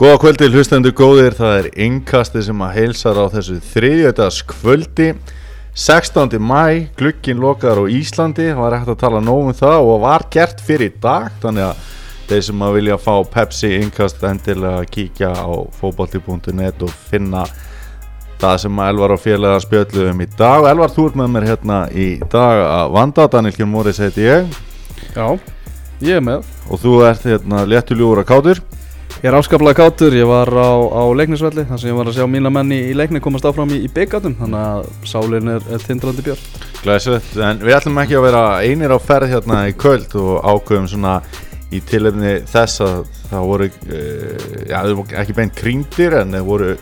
Góða kvöldi, hlustendur góðir, það er yngkasti sem að heilsar á þessu þriðjötaðs kvöldi 16. mæ, glukkin lokar á Íslandi, var ekkert að tala nóg um það og var gert fyrir dag. Þannig að þeir sem að vilja fá Pepsi yngkast endilega kíkja á fókbalti.net og finna það sem að Elvar og félagar spjöldlu um í dag. Elvar, þú ert með mér hérna í dag að vanda, Daniel Kjörn Móris heiti ég. Já, ég er með. Og þú ert hérna léttuljúra kátur Ég er áskaplega kátur, ég var á, á leiknisvelli þar sem ég var að sjá mína menni í leikni komast áfram í, í byggatum þannig að sálinn er, er tindrandi björn. Glæsilegt, en við ætlum ekki að vera einir á ferð hérna í kvöld og ákveðum svona í tilefni þess að það voru, uh, já, það voru ekki beint kringdir en það voru,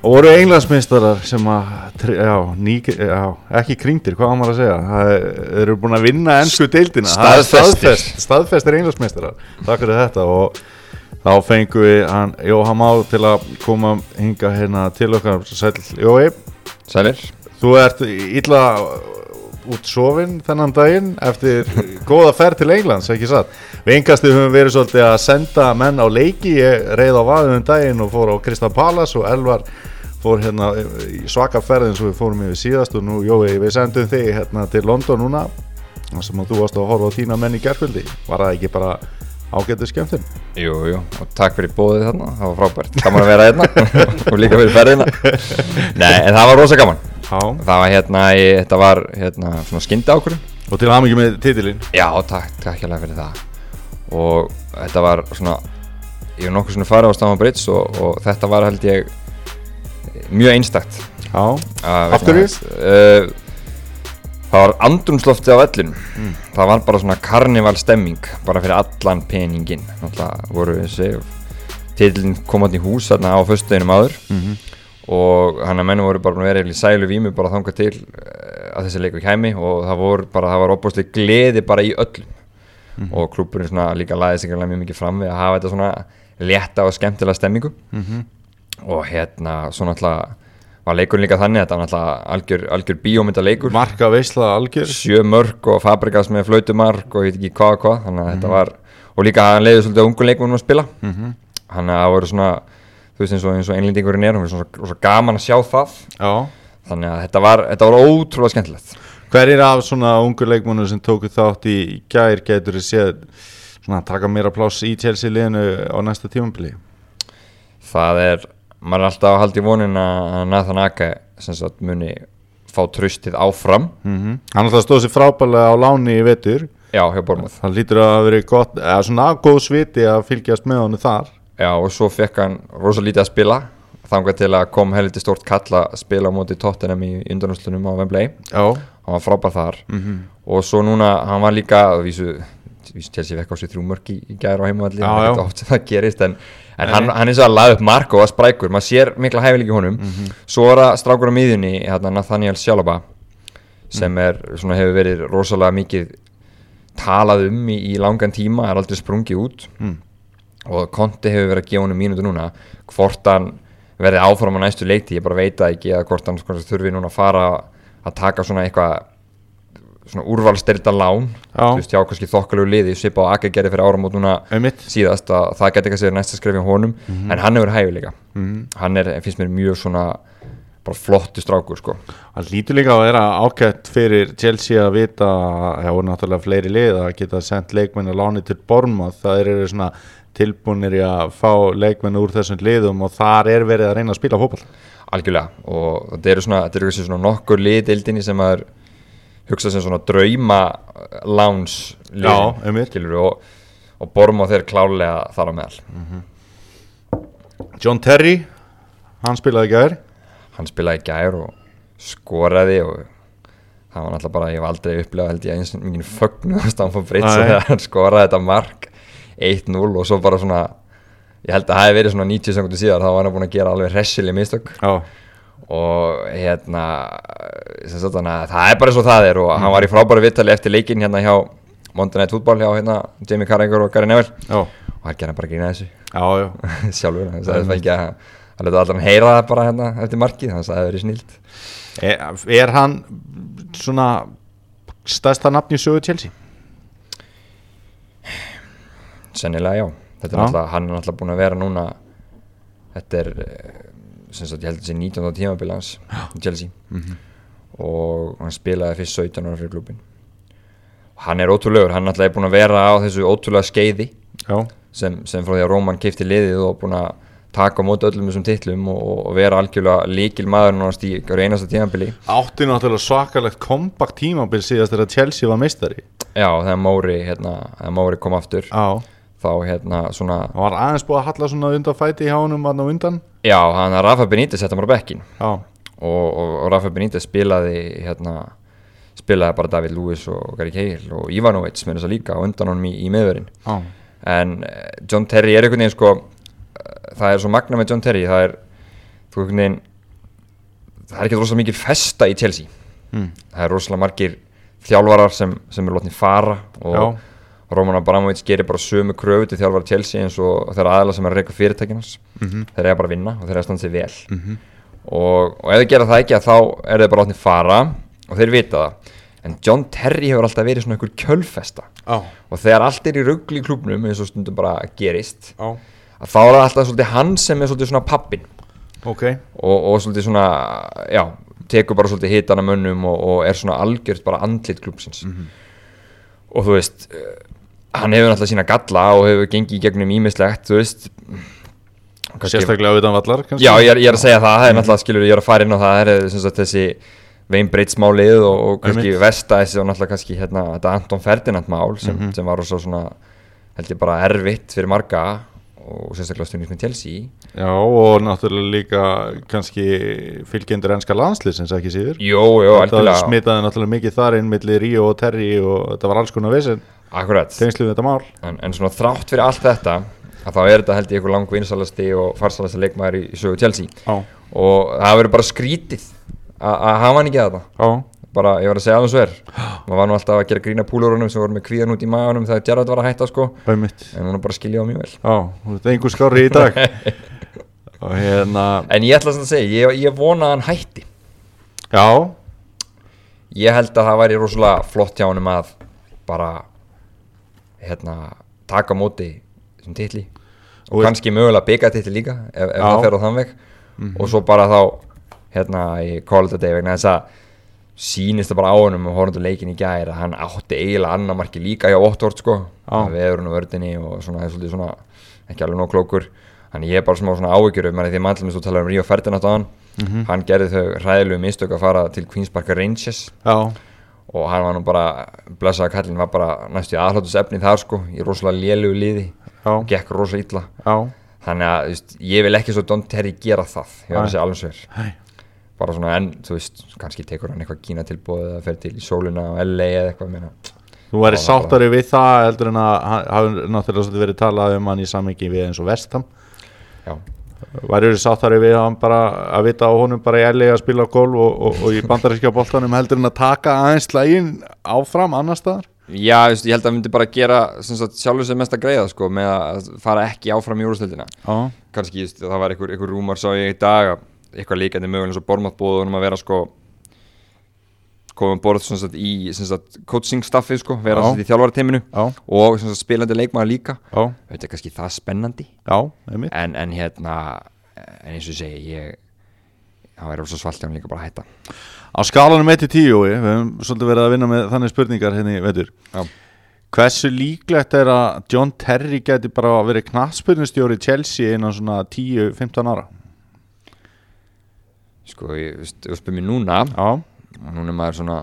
voru englandsmeistarar sem að, já, ný, já, ekki kringdir, hvað á maður að segja, það er- þeir eru búin að vinna ennsku deildina, Það er Staðfestir. staðfest, staðfestir englandsmeistarar, takk fyrir þetta og þá fengum við hann Jóhann Má til að koma hinga hérna til okkar, sæl Jói, Sælir. Þú ert illa út sofinn þennan daginn eftir góða ferð til Englands, ekki satt? Við engasti höfum verið svolítið að senda menn á leiki, ég reið á vaðum um daginn og fór á Krista Palace og Elvar fór hérna í svaka ferð eins og við fórum yfir síðast og nú, Jói, við sendum þig hérna til London núna. Sem að þú varst að horfa á þína menn í gerkvöldi var það ekki bara ágættu skemmtun? Jú, jú, og takk fyrir bóðið þarna, það var frábært. Gaman að vera hérna og líka fyrir ferðina. Nei, en það var rosa gaman. Já, Það var hérna, ég, þetta var hérna svona skyndi ákvörðun og til aðmyggjum með titilinn. Já, takk, takk hérlega fyrir það. Og þetta var svona, ég hef nokkuð svona farið á Staman Brits og, og þetta var held ég mjög einstakt. Já, Af Af hverju? Uh, það var andrumslofti á vellinum. Það var bara svona karnivalstemming bara fyrir allan peningin Náttúrulega voru þessi Titillin kom átt í hús þarna á föstudeginum áður. Og hann að menn voru bara vera í sælu vímu bara þangað til uh, að þessi leikur kæmi. Og það voru bara, það var opbúslega gleði bara í öllum. Og klúburinn svona líka laðið sig alveg mjög mikið fram við að hafa þetta svona létta og skemmtilega stemmingu. Og hérna svo náttúrulega var leikurinn líka þannig að þetta var algjör, algjör bíómynda leikur marka veisla algjör. Sjö mörg og Fabregas með flautumark og ég veit ekki hvað og hvað þannig að þetta var og líka hann leiði svolítið að ungu leikmennum að spila. Mhm. þannig að það voru svona þú veist eins og, eins og einlendingurinn er hún er svona, svona gaman að sjá það. Já. Þannig að þetta var, þetta var ótrúlega skemmtilegt. Hverjir af svona ungu leikmönnum sem tóku þátt í gær getur þið séð svona taka meira pláss í Chelsea liðinu á næsta tímabili? það er, maður er alltaf að halda í vonin að Nathan Ake sagt muni fá tröstið áfram. Mm Hann alltaf stóð sér frábælega á láni í vetur. Já, hjá Bormuth Það lítur að hafa verið gott, eða svona góð sviti að fylgjast með honum þar. Já, og svo fekk hann rosa lítið að spila þangað til að kom heldur stórt kall að spila á móti Tottenham í undanúslunum á Wembley. Já. Hann var frábær þar. Mhm. og svo núna, hann var líka vísu Chelsea fekk á sig þrjú mörk í, í gæri á heimavalli, það er já. ekki oft sem það gerist en, en hann, hann er svo að laða upp mark og að sprækur, maður sér mikla hæfileik í honum Mhm. svo er það strákur á miðjunni hérna, Nathaniel Sjalaba sem Mhm. er, svona, hefur verið rosalega mikið talað um í, í langan tíma, er aldrei sprungið út Mm. og Conte hefur verið að gefa honum mínútu núna hvort hann verði áfram á næstu leikti ég bara veit það ekki að hvort hann hvort þurfi núna að fara að taka svona eitthvað svona úrvalstyrta lán. Þú veist, já, kannski þokkalegu liði svipa á Ake gerði fyrir áramót núna Einmitt. síðast að það geti að segja næsta skref í honum. En hann hefur hæfileika Mhm. hann er, finnst mér mjög svona bara flottu strákur sko. Það lítur líka að vera ágætt fyrir Chelsea að vita, já og náttúrulega fleiri lið að geta sendt leikmenn að láni til Bormað, það eru svona tilbúinir í að fá leikmenn úr þessum liðum og þar er verið að reyna að spila fótball. Algjörlega. Og þetta eru svona, þetta eru kannski svona nokkur lið deildinni sem að hugsa sem svona drauma láns Já, einmitt. og, og Bormá þeir klálega þar á meðal. John Terry, hann spilaði gær. Hann spilaði gær og skoraði og það var náttúrulega bara, ég hef aldrei upplegað held ég eins og fögnu á Stamford Bridge Nei. þegar hann skoraði þetta mark. 1-0 og svo bara svona ég held að það hefði verið svona 90 sekundur síðar þá var hann búin að gera alveg hressileg mistök. Já, og hérna að það er bara eins og það er og hann var í frábæru vittali eftir leikinn hérna hjá Monday Night Football hjá hérna Jamie Carragher og Gary Neville. Já, og hann gerði bara grína þessu. Já, já. Sjálfur, hann sagði það ekki að hann leta allan heyra það bara hérna eftir markið. Hann sagði það verið snilt. Er, er hann svona stærsta nafn í sögu Chelsea? sennilega já. Þetta er Já. náttúrulega, hann er náttúrulega búin að vera núna þetta er eh, sagt, ég held að þetta sé 19. tímabil hans í Chelsea. Mhm. og hann spilaði fyrst 17 ára fyrir klubin og hann er ótrúlegur, hann alltaf er búin að vera á þessu ótrúlega skeiði sem, sem frá því að Róman kifti liðið og búin að taka á móti öllum þessum titlum og, og vera algjörlega líkil maður náttúrulega í hverju einasta tímabili. Átti náttúrulega svakalegt kompakt tímabil síðast þegar Chelsea var meistari. Já, þegar Móri, hérna, þegar Móri kom aftur. Já, þá hérna svona hann var aðeins búið að halla svona undan fæti í hánum hann á undan. Já, hann að Rafa Benítez setta bara bekkin og, og, og Rafa Benítez spilaði hérna spilaði bara David Lewis og Gary Cahill og Ivanovic með þess að líka undan honum í, í meðverðin já, en eh, John Terry er einhvern veginn sko eh, það er svo magna með John Terry það er þú einhvern veginn það er ekki rosalega mikil festa í Chelsea. Mm. það er rosalega margir þjálfarar sem, sem eru látni fara og já, Roman Abramovich gerir bara sömu kröfu til þjálfara Chelsea eins og þeirra aðla sem er að reyka fyrirtækinans mhm, þeir eiga bara að vinna og þeir eiga að standa sig vel. Mhm, og, og ef þeir gera það ekki að þá er þeir bara látni fara og þeir vita það. En John Terry hefur alltaf verið svona einhver kjölfesta. Já, og þegar allt er í ruggli í klubnum eins og stundum bara gerist já, að þá er alltaf svolítið hann sem er svolítið svona pappin ok. Og, og svolítið svona, já, tekur bara svolítið hitana mönnum og, og er svona algjört bara andlit klubsins og þú veist hann hefur alltaf sína galla og hefur gengið í gegnum ímislegt, þú veist Sérstaklega utan vallar kannski? Já, ég er, ég er að segja það, það er náttúrulega, skilur, ég er að fara inn á það, það er sem sagt, þessi Vein Brits málið og, og kannski Einmitt. Vestæs og náttúrulega kannski hérna, þetta Anton Ferdinand mál sem, Mhm. sem var svo svona, held ég bara erfitt fyrir marga og sérstaklega stundins með Chelsea Já, og náttúrulega líka kannski fylgjendur ennska landsliðsins ekki síður Jó, jó, Það algjörlega, smitaði náttúrulega mikið þar inn milli Ríó og Terry og þetta var alls konar vesen akkurat. Tengslu við þetta mál. En, en svona þrátt fyrir allt þetta að þá er þetta held ég einhver lang vinsalasti og farsalasti leikmaður í, í sögu Chelsea. Já, og það verður bara skrítið að hafa hann ekki að það já, bara, ég var að segja alveg svo er. Maður var nú alltaf að gera grína púlurunum sem voru með kvíðan út í maðunum þegar Gerrard var að hætta sko. Auðvitað en hún er bara að skilja á mjög vel. Já, þú ert einhver skári í dag. Hérna en ég ætla að segja, ég, ég vona að hann hætti. Já, ég held að það væri rosalega flott hjá honum að bara hérna, taka móti þessum titli. Og, Og- kannski mögulega byggja titli líka ef, ef það fer á þann veg. Og svo bara þá hérna í Call of the Day vegna þess að sýnist það bara á honum og horfum til leikin í gæri að hann átti eiginlega annar marki líka hjá Óttort sko. Að veðurinn og vördinni og svona, er svona ekki alveg nóg klókur. Þannig ég er bara smá svona áhyggjur um því að mannlega þú talar um Ríó Ferdinand á hann. Hann gerði þau hræðilegu mistök að fara til Queen's Park Rangers. Já, og hann var nú bara, blessaða kallinn var bara næstu í aðhlátus efni þar sko í rosalega lélugu liði. Og gekk rosalega illa. Já. Þannig að veist, ég vil ekki svo Don Terry gera það að segja alveg sver bara svona en, þú veist, kannski tekur hann eitthvað kína tilbúið eða fer til í sóluna á LA eða eitthvað meina. Þú væri sáttari við það heldur en að hafi náttúrulega verið talað um hann í sammingi við eins og vestam já, Væri þú sáttari við hann bara að vita á honum bara í LA að spila golf og, og, og í bandarískja boltanum heldur en að taka aðeins slægin áfram annar staðar? já ég held að hann myndi bara gera sjálfur sem mest að greiða sko, með að fara ekki áfram í úrstöldina Já, kannski, það var einhver, einhver rúmar sá ég í dag að eitthvað líkandi mögulega eins og Bormátt búið honum að vera sko koma um borð sagt, í coaching staffi sko, vera í þjálfarateiminu já, og sagt, spilandi leikmaður líka. Þetta er kannski það spennandi. Já, en, en hérna en eins og segi ég það væri rosa svalt hjá hann líka bara að hætta. Á skalanum 1-10, við höfum svolítið verið að vinna með þannig spurningar hérna í veitur Já. Hversu líklegt er að John Terry geti bara verið knattspyrnustjóri í Chelsea innan svona 10-15 ára? sko, ég, þú spyrir mér núna. Já, og núna er maður svona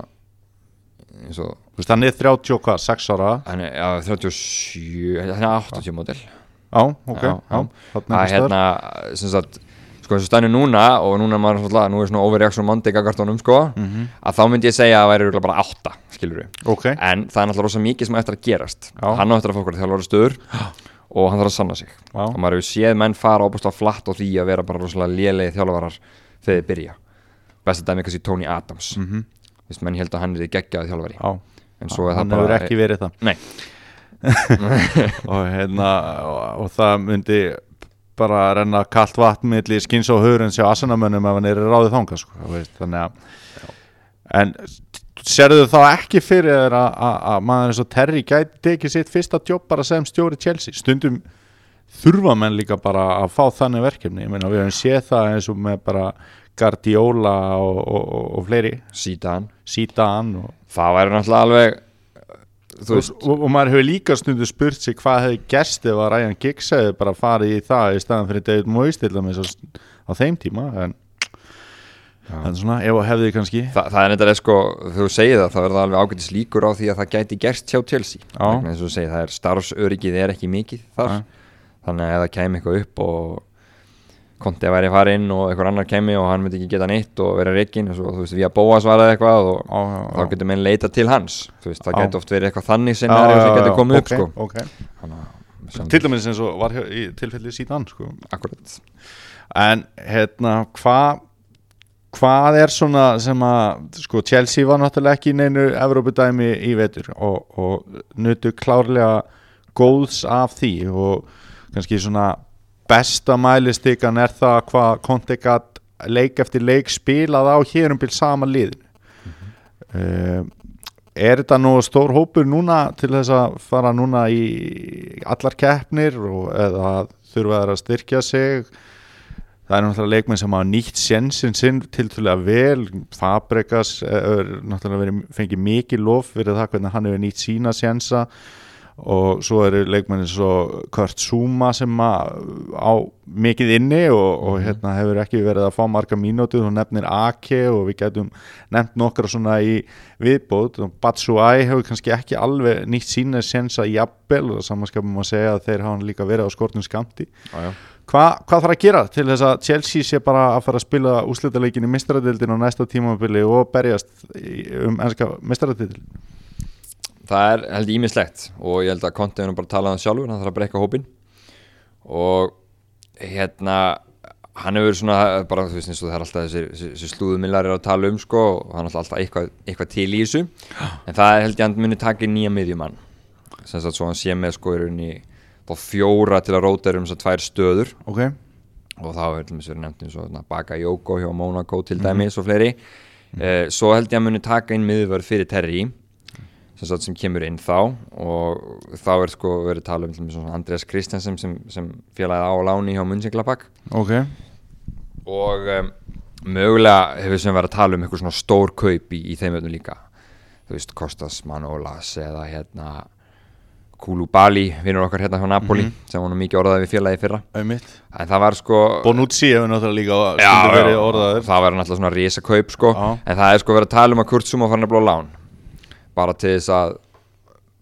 eins og þú veist, hann er 30 og hvað, 6 ára? Hann er já, 37, hann er 80 mótil Já, ok, Já, já, þarna að einhvers staðar. hérna, sem sagt sko eins og stænir núna og núna er maður svona, nú er svona overreaction Monday gagartónum sko Mhm. að þá myndi ég segja að það væri örugglega bara 8 skilur við, Ok, en það er náttúrulega rosa mikið sem á eftir að gerast, Já. hann á eftir að fá okkur þjálfara stöður og hann þarf að sanna sig. Já. og maður hefur séð menn fara óbúst á flatt og því að vera bara rosalega lélegi þjálfarar þegar þeir byrja besta dæmi kannski Tony Adams. Mm. -hmm. menn held að hann er geggjaði þjálfari. Já, en svo er það hann bara hefur ekki verið það. Nei, og hérna og, og það myndi bara renna kalt vatn milli skins og hörun sjá asanamönnum ef hann er í ráðið þanga sko, þú þannig að en serðu þá ekki fyrir þér að, að, að maður eins og Terry gæti tekið sitt fyrsta jobb bara sem stjóri Chelsea? Stundum þurfa menn líka bara að fá þannig verkefni. Ég meina við höfum séð það eins og með bara Guardiola og, og, og, fleiri. Og, það væri náttúrulega alveg og, og, maður hefur líka stundu spurt sig hvað hefði gerst ef að Ryan Giggs hefði bara farið í það í staðan fyrir David Moyes til dæmis á, þeim tíma en er svona, ef að hefði kannski það, það er neitt sko, þú segir það þá það alveg ágætis líkur á því að það gæti gerst hjá Chelsea. Eins og þú segir, það er starfsöryggið er ekki mikið þar. Nei. þannig að ef það kæmi eitthvað upp og Konti að væri farinn og einhver annar kemi og hann myndi ekki geta neitt og vera reikinn og svo, þú veist, við að bóa svaraði eitthvað og á, á, þá getur menn leita til hans. Þú veist, það getur oft verið eitthvað þannig scenario sem getur komið upp okay, sko. okay. Þannig til dæmis eins og var hjá, í tilfelli síðan sko. akkurat. En hérna hvað hvað er svona sem að sko Chelsea var náttúrulega ekki í neinu Evrópudæmi í vetur og, og nutu klárlega góðs af því og kannski svona besta mælistikan er það hvað Conte gat leik eftir leik spilað á hér um byrj sama liðin mm er þetta nú stór hópur núna til þess að fara núna í allar keppnir og eða þurfa þær að styrkja sig? Það er náttúrulega leikmenn sem hafa nýtt sjensin sinn til til að vel. Fabregas er náttúrulega verið, fengið mikið lof fyrir það hvernig hann hefur nýtt sína sjensa og svo eru leikmenn eins og Kurt Zuma sem á mikið inni og, og hérna hefur ekki verið að fá marga mínútur og nefnir Ake og við getum nefnt nokkra svona í viðbót og Batsuai hefur kannski ekki alveg nýtt sína sjensa jafnvel og samanskapum að segja að þeir hafa líka verið á skortum skamti já. Hva, hvað þarf að gera til þess að Chelsea sé bara að fara að spila úslitaleikin í mistaradildin á næsta tímabili og berjast í- um ennska mistaradildin? Það er held ímislegt og ég held að Conte hefur bara talað um sjálfur hann þarf að breyka hópin og hérna hann hefur svona bara þú veist eins og það er alltaf þessi, þessi, þessi slúðumillar er að tala um sko og hann er alltaf eitthvað, eitthvað til í þessu. En það er held ég að hann muni taka inn nýja miðjumann. Sem sagt svo hann sé með sko í rauninni þá fjóra til að róta um þess að tvær stöður. Ok, og þá er verið nefnt eins og Baka Jóko hjá Monaco til dæmis og fleiri. Eh, svo held ég að muni taka inn miðvörð fyrir Terry sem, sagt, sem kemur inn þá og þá er sko verið að tala um Andreas Christensen sem, sem félagið á láni hjá Mönsinglabak ok. Og um, mögulega hefur sem verið að tala um eitthvað svona stór kaup í, í þeim öllum líka. Þú veist Kostas Manolas eða hérna Koulibaly, vinnur okkar hérna hjá Napoli sem var nú mikið orðaði við félagið í fyrra. En það var sko Bonucci hefur náttúrulega líka Já, já, orðaður. Það verður náttúrulega svona risa kaup sko. Já. en það er sko verið að tala um að Kurt Zuma farin að blá lán bara til þess að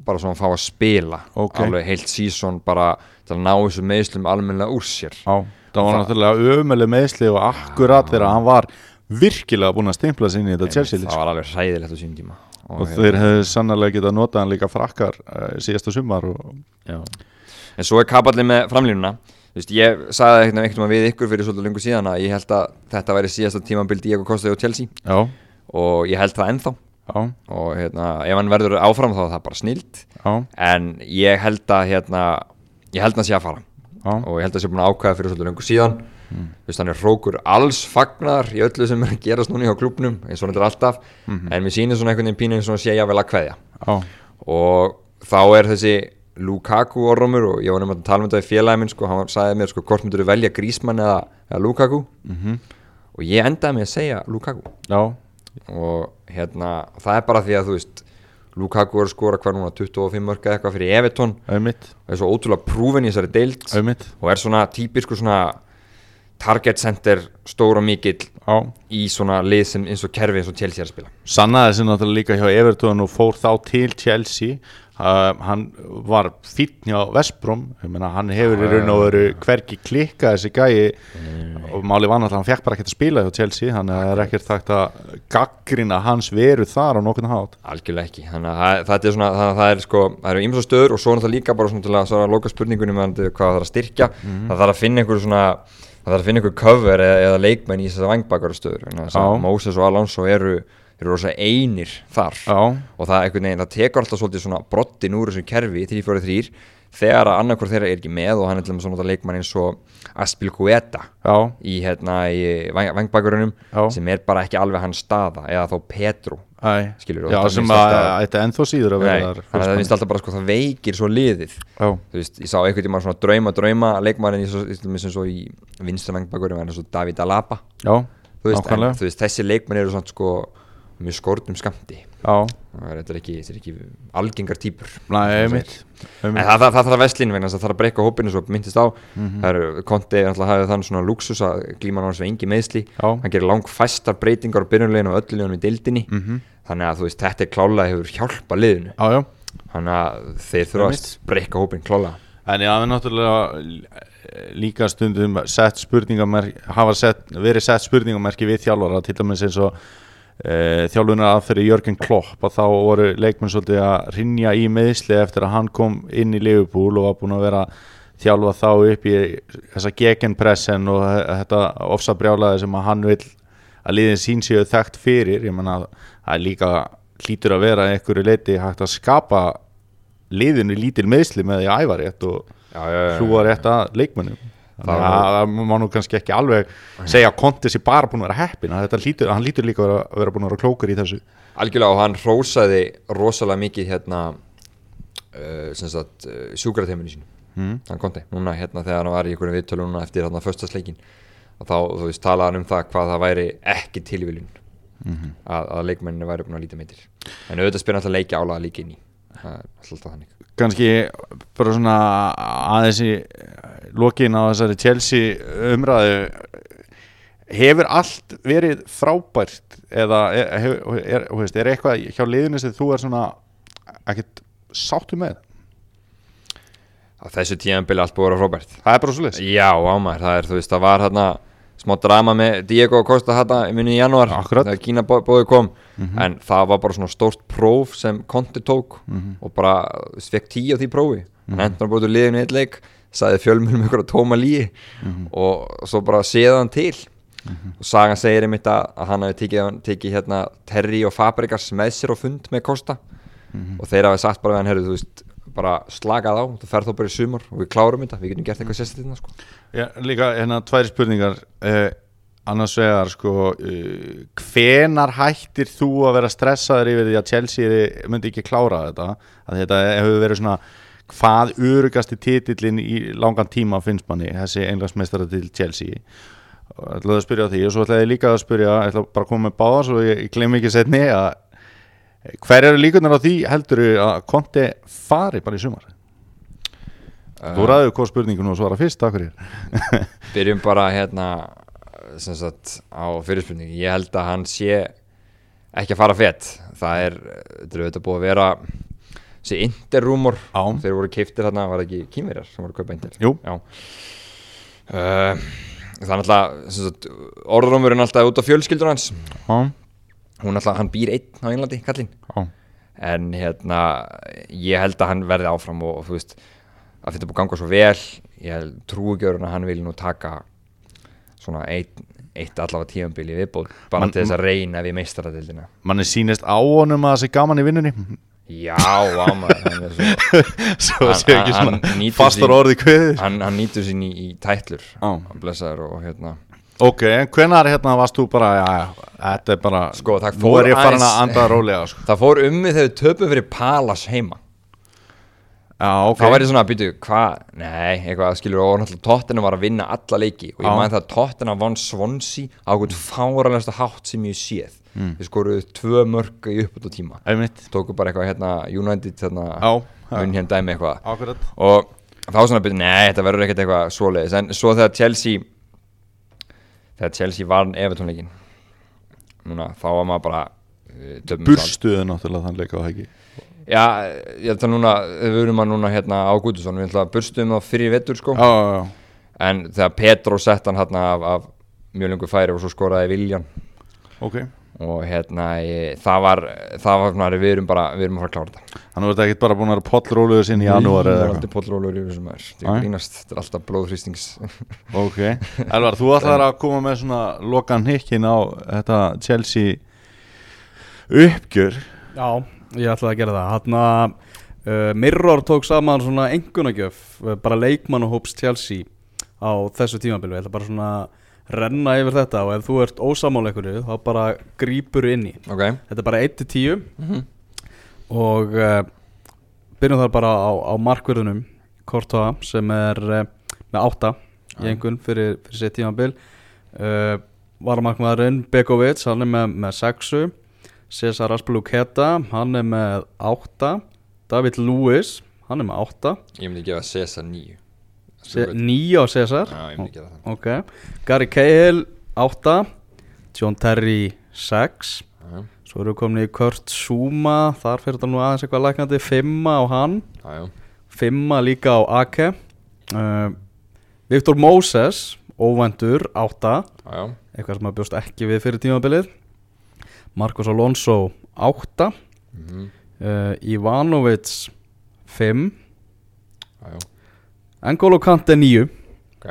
bara svona fá að spila Ok. alveg heilt sísón bara til að ná þessu meðslum almennilega úr sér. Já, það var náttúrulega ömuleg meðsli og akkurat þegar hann var virkilega búinn að stimpla sinni í þetta Chelsea það var alveg hræðilegt á sínum tíma. Og þeir hefðu sannlega getað notað hann líka frakkar uh, síðasta sumar og, Já. En svo er kapallin með framlínuna. Þú veist, ég sagði eitthvað veginn við ykkur fyrir svolítið lengur síðan að ég held að þetta væri síðasta tímabil Diego Costa og Chelsea. Já, og ég held það ennþá já, og hérna, ef hann verður áfram þá er það bara snilt já, en ég held að hérna, ég held að hann sé að fara. Já, og ég held að það sé búin að ákvæða fyrir svolítið lengur síðan. Þú veist, hann er hrókur alls fagnar í öllu sem er að gerast núna hjá klubnum eins og hann er alltaf. En mér sýnir svona einhvern veginn pínu eins og sé jável að kveðja. Já, og þá er þessi Lukaku orðumur og ég var nefnilega að tala um þetta í félagi minn sko, hann sagði mér sko hvort myndur þú velja Grísmann eða, eða Lukaku? Mhm, og ég endaði með að segja Lukaku. Já, og hérna það er bara því að þú veist Lukaku er að skora hvað núna 25 mörg eða eitthvað fyrir Evertón og er svo ótrúlega prúfin í þessari auðmitt, og er svona típisku svona target center stór og mikill já. í svona lið sem eins og kerfi eins og Chelsea er að spila. Sannaði sem náttúrulega líka hjá Everton og fór þá til Chelsea. Uh, hann var fínn hjá Vestbrom ég meina hann hefur í raun og veru hvergi klikka þessi gæi. Og máli var náttúrulega hann fekk bara ekkert að spila hjá Chelsea þannig að það er ekkert þakt að gaggrina hans veru þar á nokkurn hát algjörlega ekki. Þannig að það- er svona það, er sko það eru ymsa stöður og svo er það líka bara svona til að svara loka spurningunum með hvað það þarf að styrkja. Það þarf að finna einhver svona það þarf að finna einhver cover eða, eða leikmenn í þessar vangbakara stöður vegna þess að Já. Moses og Alonso eru eru rosa einir þar. Já, og það, veginn, það tekur alltaf svolítið svona brottin úr þessu kerfi 3-4-3 þegar að annarkur þeirra er ekki með og hann er til dæmis nota leikmann eins og Aspil Guetta Já, í hérna í vangbækurunum sem er bara ekki alveg hans staða eða þá Petru æ, Skilurðu, já sem að þetta ennþá síður að þar þannig að það finnst alltaf bara sko það veikir svo liðið. Já, þú veist, ég sá einhvern tíma svona drauma drauma leikmannin eins og í vinstra vangbækurunum eins og David Alaba. Já, veist, en, veist, þessi leikmann eru svona sko mjög skortum skamti Já, þetta er ekki, þetta er ekki algengar einmitt En það, það, það þarf vestlín vegna þess að það þarf að breyka hópinu svo myndist á. Mhm. Það eru konti hafið þann svona luxus að glíma náttúrulega svo engi meðsli Já. Hann gerir lang fæstar breytingar á byrjunleginu og öllu liðunum í deildinni. Mhm. Þannig að þú veist, þetta er klálega hefur hjálpa liðinu. Þannig að þeir þurfa Einmitt. að breyka hópin klálega. En ég hafi náttúrulega líka stundum sett hafa sett, verið sett spurningamerki við þjálfara til dæmis eins og e, þjálfunar aðferði Jörgen Klopp að þá voru leikmenn svolítið að rinja í meðsli eftir að hann kom inn í Liverpool og var búin að vera þjálfa þá upp í þessa gegenpressen og þe- þetta ofsabrjálaði sem að hann vil að liðin sín séu þekkt fyrir. Ég menna að það líka hlýtur að vera einhverju leiti hægt að skapa liðinu lítil meðsli með því að æfa rétt og Já, já, já, hlúa rétt að leikmennum þannig að það má nú kannski ekki alveg segja að Konti sé bara búin að vera heppin lítur, hann lítur líka að vera, að vera búin að vera klókur í þessu. Algjörlega og hann rósaði rosalega mikið hérna uh, uh, sjúkrateiminu sínu. Mm. hann konti, núna hérna þegar hann var í einhverjum viðtölu núna eftir hérna föstasleikin og þá, þú veist, talaði hann um það hvað það væri ekki tilviljun að, að leikmenninu væri búin að líta meitir. En auðvitað spyrir alltaf leikja álaga líka inn í það er alltaf þannig. Kannski bara svona aðeins í lokin á þessari Chelsea umræðu hefur allt verið frábært eða er, er, er, er, er eitthvað hjá liðinu sem þú er svona ekkert sáttu með? Á þessu tíðanbili allt búið að vera frábært. Það er bara svo leys já, ámær, það er, þú veist, það var hérna smá drama með Diego Costa í minni í janúar. Akkurat. þegar Kína bó- bóði kom. En það var bara svona stórt próf sem Conte tók og bara þú veist, fekk tíu á því prófi. Hann endur bara út úr liðinu eitt leik sagði fjölmjölum ykkur að tóma líi og svo bara séða hann til. Og Sagan segir einmitt að, hann hafi tekið, tekið hérna Terry og Fabregas með sér á fund með Costa. Og þeir hafi sagt bara við hann herru, þú veist, bara slakað á þú ferð þó bara í sumar og við klárum þetta við getum gert eitthvað sérstaklega sko. Já, líka hérna tværi spurningar. Eh, annars vegar sko eh, hvenar hættir þú að vera stressaður yfir því að Chelsea myndi ekki klára þetta? Að þetta hefur verið svona hvað örugasti titillin í langan tíma finnst manni, þessi englansmeistara til Chelsea? Ætlaði að spyrja því og svo ætlaði ég líka að spyrja, ætla bara að koma með báðar svo ég, ég glemmi ekki setni að hver eru líkunar á því heldur að Conte fari bara í sumar? Þú ræður hvað spurningun og svara fyrst, takk fyrir. Byrjum bara hérna sem sagt á fyrirspurningi ég held að hann sé ekki að fara fett það er, þetta búið að vera þessi interrúmor. Þeir voru keiftir þarna, var ekki kýmverjar sem voru að kaupa inter. Uh, það er alltaf orðrúmurinn alltaf út á fjölskyldur hans. Já, hún alltaf, hann býr einn á Englandi, kallinn. Já en hérna ég held að hann verði áfram og, og þú veist að þetta búið að ganga svo vel. Ég held trúigjörun að hann vil nú taka svona eitt, eitt allavega tíðanbili viðbóð bara Man- til þess að reyna við meistaradildina manni sýnist á honum að það sé gaman í vinnunni. Já, ámar hann, er svo, svo Hann- sé ekki hann- hann fastar sín- orði kveðið. hann, hann nýtur sín í, í tætlur. Hann blessaður og hérna ok, en hvenar hérna varst þú bara já, þetta er bara Sko, það nú er ég farin að anda rólega sko. það fór um mig þegar töpum fyrir Palas heima. Já, ok. Það væri svona að byrja, hvað, nei, eitthvað skilur og náttúrulega Tottenham var að vinna alla leiki. Og ég man það að Tottenham vann Swansea á einhvern fáralegsta hátt sem ég séð. Mm. við skoruðu tvö mörg í uppbútt tíma einmitt. Tóku bara eitthvað hérna United hérna, já, hérna dæmi eitthvað. Akkurat. Og þá var svona að byrja, nei, þetta verður ekkert eitthvað svoleiðis, en svo þegar Chelsea þegar Chelsea vann Evertónleikin núna, þá var maður bara uh, burstuðu náttúrulega þann leika á hegi Já, ég held að núna, við erum að núna hérna á Guðusson, við ætlum að burstum þá fyrir vettur sko. Já, já, En þegar Petro sett hann hérna af, af mjög lengur færi og svo skoraði Viljan ok Og hérna, ég, það var, það var svona, við erum bara, við erum að fara að klára þetta. Þannig var þetta ekkert bara búin að vera pollróluður sinni í janúar Það eða er eitthvað? aldrei pollrólur yfir þessum maður. Það Nei. er grínast, þetta er alltaf blóðhrýstings ok, Elvar, þú ætlar að koma með svona lokan hikkin á þetta Chelsea uppgjör. Já, ég ætlaði að gera það. Hanna, uh, Mirror tók saman svona engunagjöf uh, bara leikmannahóps Chelsea á þessu tímabili. Ég ætla bara svona að renna yfir þetta og ef þú ert ósamála einhverju þá bara grípur inn í. Ok. Þetta er bara 1-10 Mhm. og uh, byrjum þar bara á, á markverðunum Kortoa sem er uh, með 8 í engun fyrir, fyrir sitt tímabil. Uh, Varamarkmaðurinn Begovic, hann er með, með 6 Cesar Aspeluketa hann er með 8 David Lewis, hann er með 8 Ég myndi gefa Cesar 9 9 á Cesar. Já, ég myndi gera það. Ok. Gary Cahill 8 John Terry 6 Já, Svo erum við komin í Kurt Zuma. Þar fyrir þetta nú aðeins eitthvað læknandi. 5 á hann. Já, já. 5 líka á Ake. Uh, Viktor Moses Óvendur 8 Já, já. Eitthvað sem að bjóst ekki við fyrir tímabilið. Marcos Alonso 8 Mhm. uh, Ivanovic 5 Já, já N'Golo Kante 9 Ok.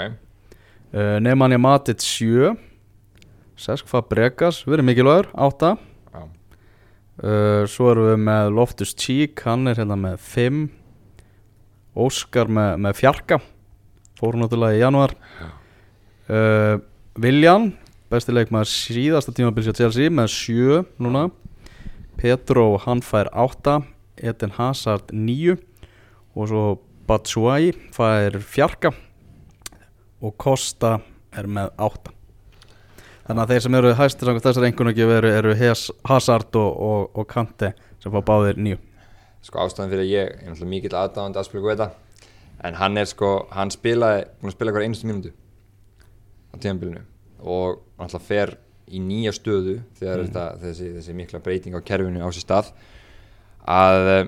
Uh, Nemanja Matic 7 Sesk Fabregas, verið mikilvægur 8 Já. Uh, Svo erum við með Loftus Cheek Hann er hérna með 5 Óskar með, með fjarka. Fóru náttúrulega í januar uh, Viljan Besti leikmaður síðasta tímabils hjá Chelsea Með 7 núna. Pedro hann fær 8 Eden Hazard 9 Og svo Batshuayi fær fjarka Og Costa er með 8 Þannig að þeir sem eru hæstir samkvæmt þessar einhvern eru, eru Hazard og, og, og Kante sem fá báðir nýju Sko ástæðan fyrir að ég er náttúrulega mikill aðdáðandi að spila Guetta En hann er sko, hann spilaði, búin að spila hverja einustu mínútu á tíðanbílinu og náttúrulega fer í nýja stöðu þegar þetta, þessi, þessi mikla breyting á kerfinu á sér stað að eh,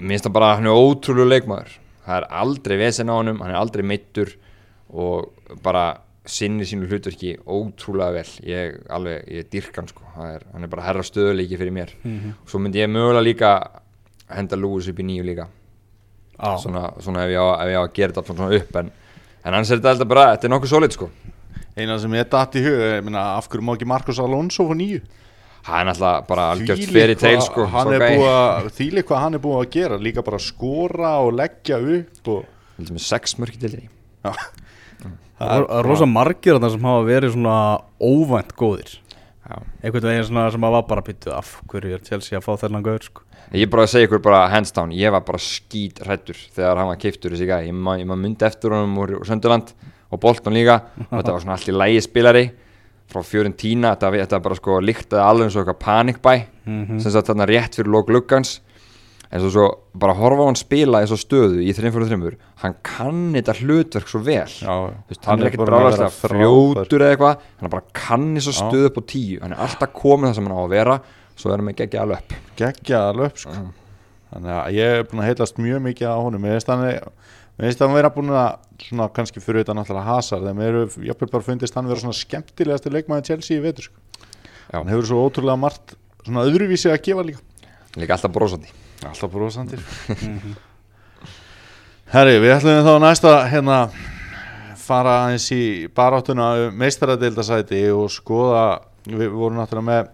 mér finnst það bara að hann er ótrúlega leikmaður það er aldrei vesen á honum, hann er aldrei meittur og bara sinni sínu hlutverki ótrúlega vel. Ég alveg, ég dyrk hann sko. Það er, hann er bara herra stöðuleiki fyrir mér. Og svo myndi ég mögulega líka henda Lewis upp í nýju líka. Ah. svona, svona ef, ég á, ef ég á að gera þetta svona upp en, en hans er þetta alltaf bara, þetta er nokkuð solid sko. Eina sem ég datt í hug, ég meina, af hverju má ekki Marcos Alonso fyrir nýju? Hann er alltaf bara algjört tale hvað sko hann sá er gæi. búið að, Þýli hvað hann er búið að gera Líka bara skora og leggja upp og, sex mörki til því já, Það er rosa margir þarna sem hafa verið svona óvænt góðir Já. einhvern veginn svona sem að var bara býttu af hverju er Chelsea að fá þennan gaur sko. Ég er bara að segja ykkur bara hands down Ég var bara skít hrættur þegar hann var keiftur þessi gæi Ég ma- ég maður myndi eftir honum úr Sönderland og Bolton líka og þetta var svona allt í frá þetta, var- þetta var bara sko líktaði alveg eins og eitthvað panikbæ Mhm. sem sagt þarna rétt fyrir lók luggans en svo, svo bara horfa á hann spila í svo stöðu í 3-4-3 hann kann þetta hlutverk svo vel. Já, Þú veist, hann er ekkert að bráðast að frjótur eða eitthvað. Hann bara kann svo Já. stöðu upp á tíu. Hann er alltaf komin það sem hann á að vera. Svo er hann með geggja alveg upp geggjaða löp sko. Þannig að ég er búin að heilast mjög mikið á honum. Hann Mér finnst hann vera búin að svona kannski fyrir þetta náttúrulega hasar þegar mér eru, jafnvel bara fundist hann vera svona skemmtilegasti leikmaði Chelsea í vetur sko. Hann hefur svo ótrúlega margt svona öðruvísi að gefa líka. Líka alltaf brósandi alltaf brosandir Herri, við ætlum þá næsta hérna fara aðeins í baráttuna um meistaradildasæti og skoða við vorum náttúrulega með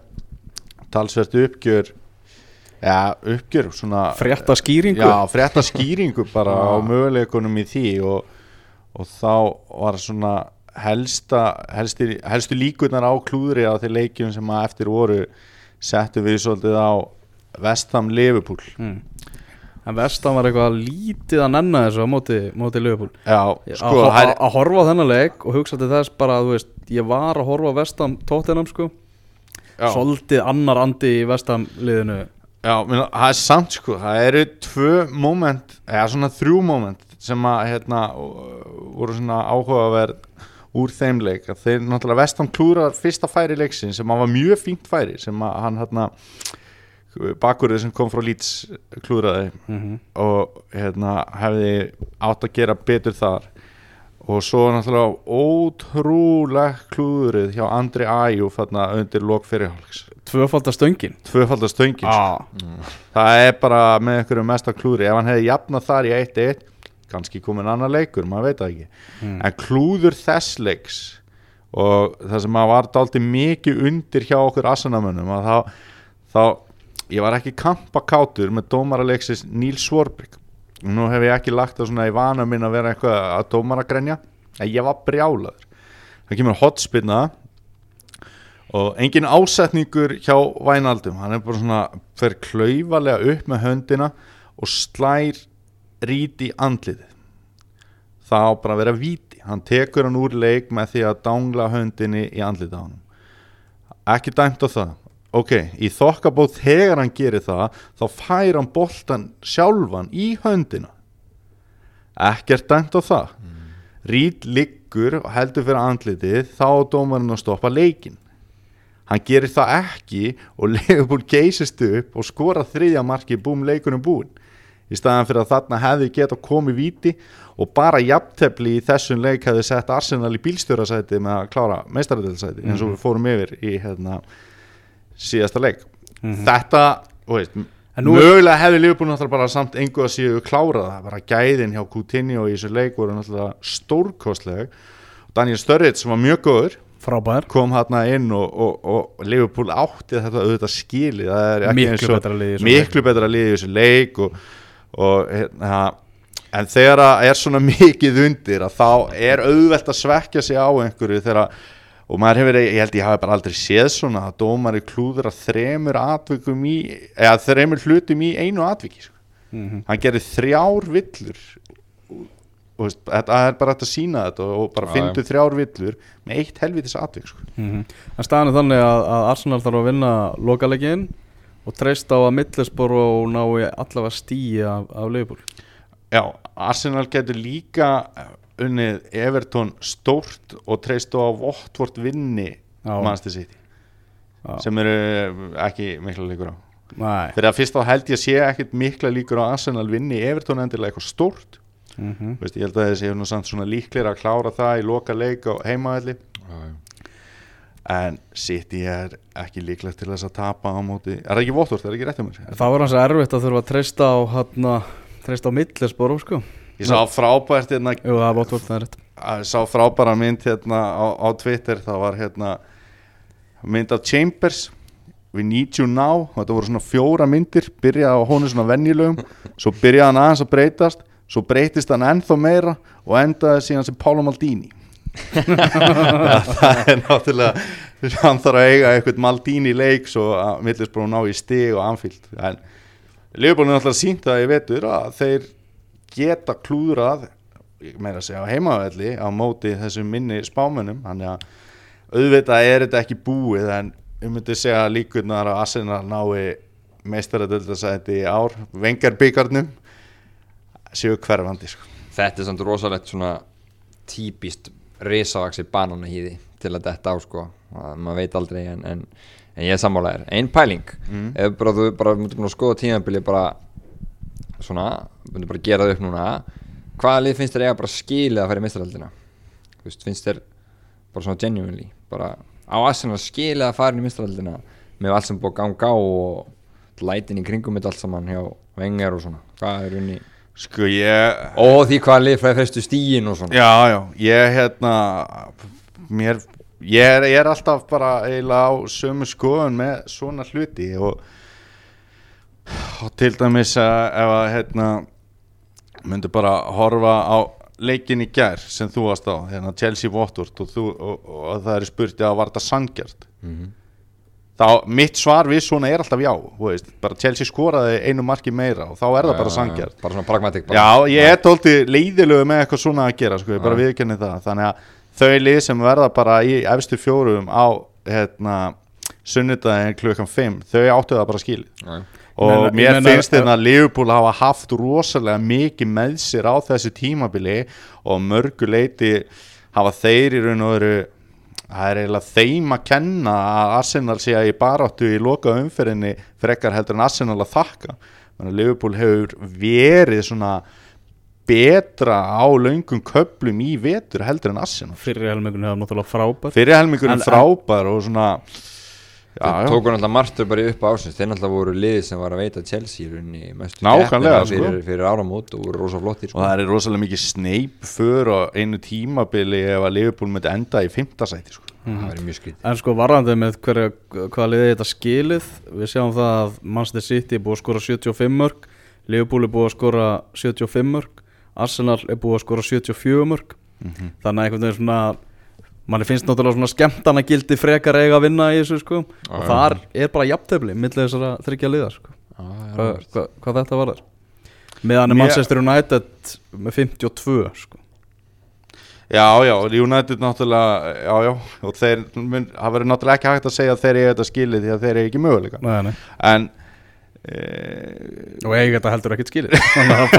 talsvert uppgjör ja, uppgjör svona frétta skýringu? Já, frétta skýringu bara á Já. möguleikunum í því og, og þá var svona helsta, helsti, helstu líkurnar á klúðri á þeir leikjum sem að eftir voru settum við svolítið á Vestham Liverpool. Mm. en vestan var eitthvað lítið að nenna þessu á móti, móti Liverpool. Já, sko, að að horfa á þennan leik og hugsa til þess bara að þú veist, ég var að horfa á vestam tóttinam sko, svolítið annar andi í vestam liðinu Já, minna, það er samt sko, það eru tvö moment, eða svona þrjú moment sem að hérna voru svona áhugaverð úr þeim leik. Að þeir náttúrulega vestam klúrar fyrsta færi leiksin sem að var mjög fínt færi sem að hann hérna bakurðið sem kom frá Leeds klúraði mm -hmm. og hérna hefði átt að gera betur þar. Og svo náttúrulega ótrúlega klúrið hjá Andri Æjú þarna undir lok fyrirhálfs tvöfaldar stöngin. Tvöfaldar stöngin sko. ah. það er bara með einhverju mesta klúri ef hann hefði jafnað þar í 1-1 kannski komin annar leikur, maður veit það ekki. Mm. en klúður þess leiks og það sem að var dálítið mikið undir hjá okkur assanamönnum að þá, þá ég var ekki kampakátur með dómaraleksis Níl Svorbrygg nú hef ég ekki lagt það svona í vana minn að vera eitthvað að dómaragrenja en ég var brjálaður. Það kemur hotspinna og engin ásetningur hjá Vænaldum hann er bara svona fer klaufalega upp með höndina og slær ríti andliðið það á bara vera víti. Hann tekur hann úr leik með því að dangla höndinni í andliðið á hann ekki dæmt á það. Ok, í þokkabóð þegar hann gerir það þá fær hann boltan sjálfan í höndina. Ekkert dæmt á það. Mm. rít liggur og heldur fyrir andlitið þá dómarinn að stoppa leikin hann gerir það ekki og Leopold geysist upp og skora þriðja marki búm leikunum búin í staðan fyrir að þarna hefði geta komið viti og bara jafntefni í þessum leik hefði sett Arsenal í bílstjórasæti með að klára meistaradelsæti mm -hmm. eins og við fórum yfir í hérna, síðasta leik. Mm -hmm. þetta, veist, mögulega hefði Liverpool náttúrulega bara samt engu að séu klárað, bara gæðin hjá Coutinho í þessu leik voru náttúrulega stórkostleg. Daniel Sturridge sem var mjög góður Frábær. kom hérna inn og, og, og Liverpool átti þetta auðvitað skili það er miklu betra liði miklu betra liði í þessu leik og, og hérna en þegar það er svona mikið undir að þá er auðvelt að svekja sig á einhverju þegar og maður hefur, ég held ég hafi bara aldrei séð svona að dómari klúður að þremur atvikum í, eða þremur hlutum í einu atviki sko. mm -hmm. hann gerir þrjár villur veist, það er bara hægt að sína þetta og bara fyndu þrjár villur með eitt helvitis atvik sko. mm -hmm. en staðan er þannig að, að Arsenal þarf að vinna lokalegin og treyst á að Middlesborough og ná allavega stíi af, af Leopold Já, Arsenal getur líka unnið Everton stórt og treyst á Votvort vinni mannstu sitt sem eru ekki mikla líkur á Nei. fyrir að fyrst á held ég sé ekkit mikla líkur á Arsenal vinni Everton endilega eitthvað stórt mm -hmm. Veist, ég held að þessi hefur nú samt svona líklir að klára það í loka leik á heimaðalli en City er ekki líklegt til þess að tapa á móti er það ekki Votvort, er það ekki rétt um mér? Það var hans erfitt að þurfa að treysta á hann treyst á millisborum sko. Ég sá frábært hérna Jú, er er Ég sá frábæra mynd hérna á, á Twitter það var hérna mynd af Chambers. We need you now. Þetta voru svona fjóra myndir byrjaði á honum svona venjulegum. Svo byrjaði hann aðeins að breytast svo breytist hann ennþá meira og endaði síðan sem Pálo Maldini. Ja, það er náttúrulega hann þarf að eiga eitthvað Maldini leik svo að millisbrún ná í stig og anfíld en Leopold er náttúrulega sínt að ég veitur að þeir geta klúðrað meira að segja á heimavelli á móti þessum minni spámennum þannig að auðvitað er þetta ekki búið en um myndi segja líkurnar að Arsenal nái meistaradöldasæti í ár vengarbyggarnum séu hverfandi sko. Þetta er samt rosalegt svona típist risavaksi bananahýði til að detta á sko. Maður veit aldrei en, en en ég er sammálaðir, einn pæling. Mm. ef bara þú bara mútið búin að skoða tímabili bara svona, bara að gera það upp núna hvaða lið finnst þér eiga bara skilið að í mistaraldina þú veist, finnst þér bara svona genuinely bara á aðsina skilið að í mistaraldina með allt sem búið ganga á og lætin í kringum mitt allt saman hjá vengar og svona, hvað er unni sko ég og því hvaða lið fræði festu stígin og svona já, já, ég hérna mér ég er, ég er alltaf bara eiginlega á sömu skoðun með svona hluti og, og til dæmis að ef að hérna myndu bara horfa á leikin í gerð sem þú varst á hérna Chelsea Watford og, og, og það er spurt að var þetta sangjart mm -hmm. Þá mitt svar við svona er alltaf já veist, bara Chelsea skoraði einu marki meira og þá er það ja, bara sangjart bara svona pragmatik bara. já ég er tóltið leiðilegu með eitthvað svona að gera sko, ég bara viðkenni það. Þannig að þau lið sem verða bara í efstu fjórum á hérna, sunnudagin klukkan 5 þau áttu það bara skil og menna, mér finnst þetta að Liverpool hafa haft rosalega mikið með sér á þessu tímabili og mörguleiti hafa þeir í raun og veru það er eiginlega þeim að kenna að Arsenal sé að í baráttu í loka umferðinni frekar heldur en Arsenal að þakka. Liverpool hefur verið svona betra á laungum köplum í vetur heldur en Arsenal. Fyrir helmingunum hefur náttúrulega frábær. Fyrir helmingunum frábær og svona það tókur náttúrulega margtur bara upp á ásins þeir náttúrulega voru liðið sem var að veita Chelsea runni mestu keppina sko. fyrir, fyrir áramót og voru rosalega flottir sko. og það er rosalega mikið sneip för og einu tímabili ef að Liverpool myndi enda í fymtasæti sko. það verður mjög skrítið En sko varðandi með hverja, hvaða liðið þetta skilið Við sjáum það að Manchester City er búið að skora 75 mörg Liverpool er búið að skora 75 mörg Arsenal er búið að skora 74 mörg Þannig að einhvern veginn svona manni finnst náttúrulega svona skemmtana gildi frekar eiga að vinna í þessu sko og já. þar er bara jafntefli millir þessara þryggja liða sko er Hva, hva, hvað þetta var þar meðan er Manchester United með 52 sko Já, já, United náttúrulega, já, já, og þeir, það verður náttúrulega ekki hægt að segja að þeir eru þetta skilið því að þeir eru ekki möguleika. nei, nei. En, og eiga þetta heldur ekkert skilir að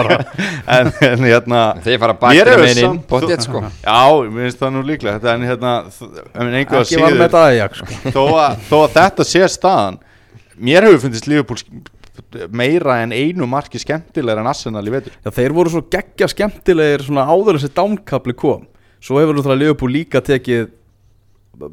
en, en hérna, Þeir fara baktir hefur með inn Bóttið sko. Já, mér finnst það nú líklegt, en hérna, en einhver að ekki var með síður, aðjag sko. þó að, þó að þetta sé staðan, mér hefur fundist Liverpool meira en einu marki skemmtilegur en Arsenal í vetur. Já, þeir voru svo geggja skemmtilegir svona áður en þessi dánkapli kom. Svo hefur náttúrulega Liverpool líka tekið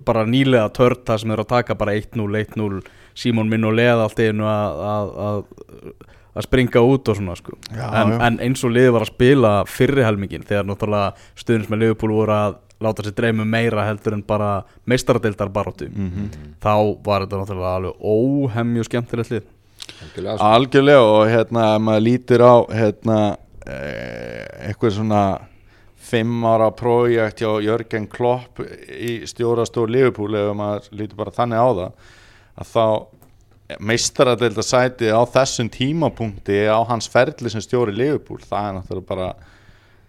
bara nýlega tört það sem er að taka bara 1-0, 1-0 Simon minn og leða allt einu að, að, að, að springa út og svona sko Já, en, já. en eins og liði var að spila fyrri helmingin þegar náttúrulega stuðnins með Liverpool voru að láta sér dreymu meira heldur en bara meistaradeildar baróttu Mhm. þá var þetta náttúrulega alveg óhemju skemmtilegt lið Algjörlega, sko. Algjörlega og hérna ef maður lítir á hérna eh, eitthvað svona fimm ára prójekt hjá Jörgen Klopp í stjórastór Liverpool ef maður lítur bara þannig á það að þá meistaradelda sæti á þessum tímapunkti á hans ferli sem stjóri Liverpool. Það er náttúrulega bara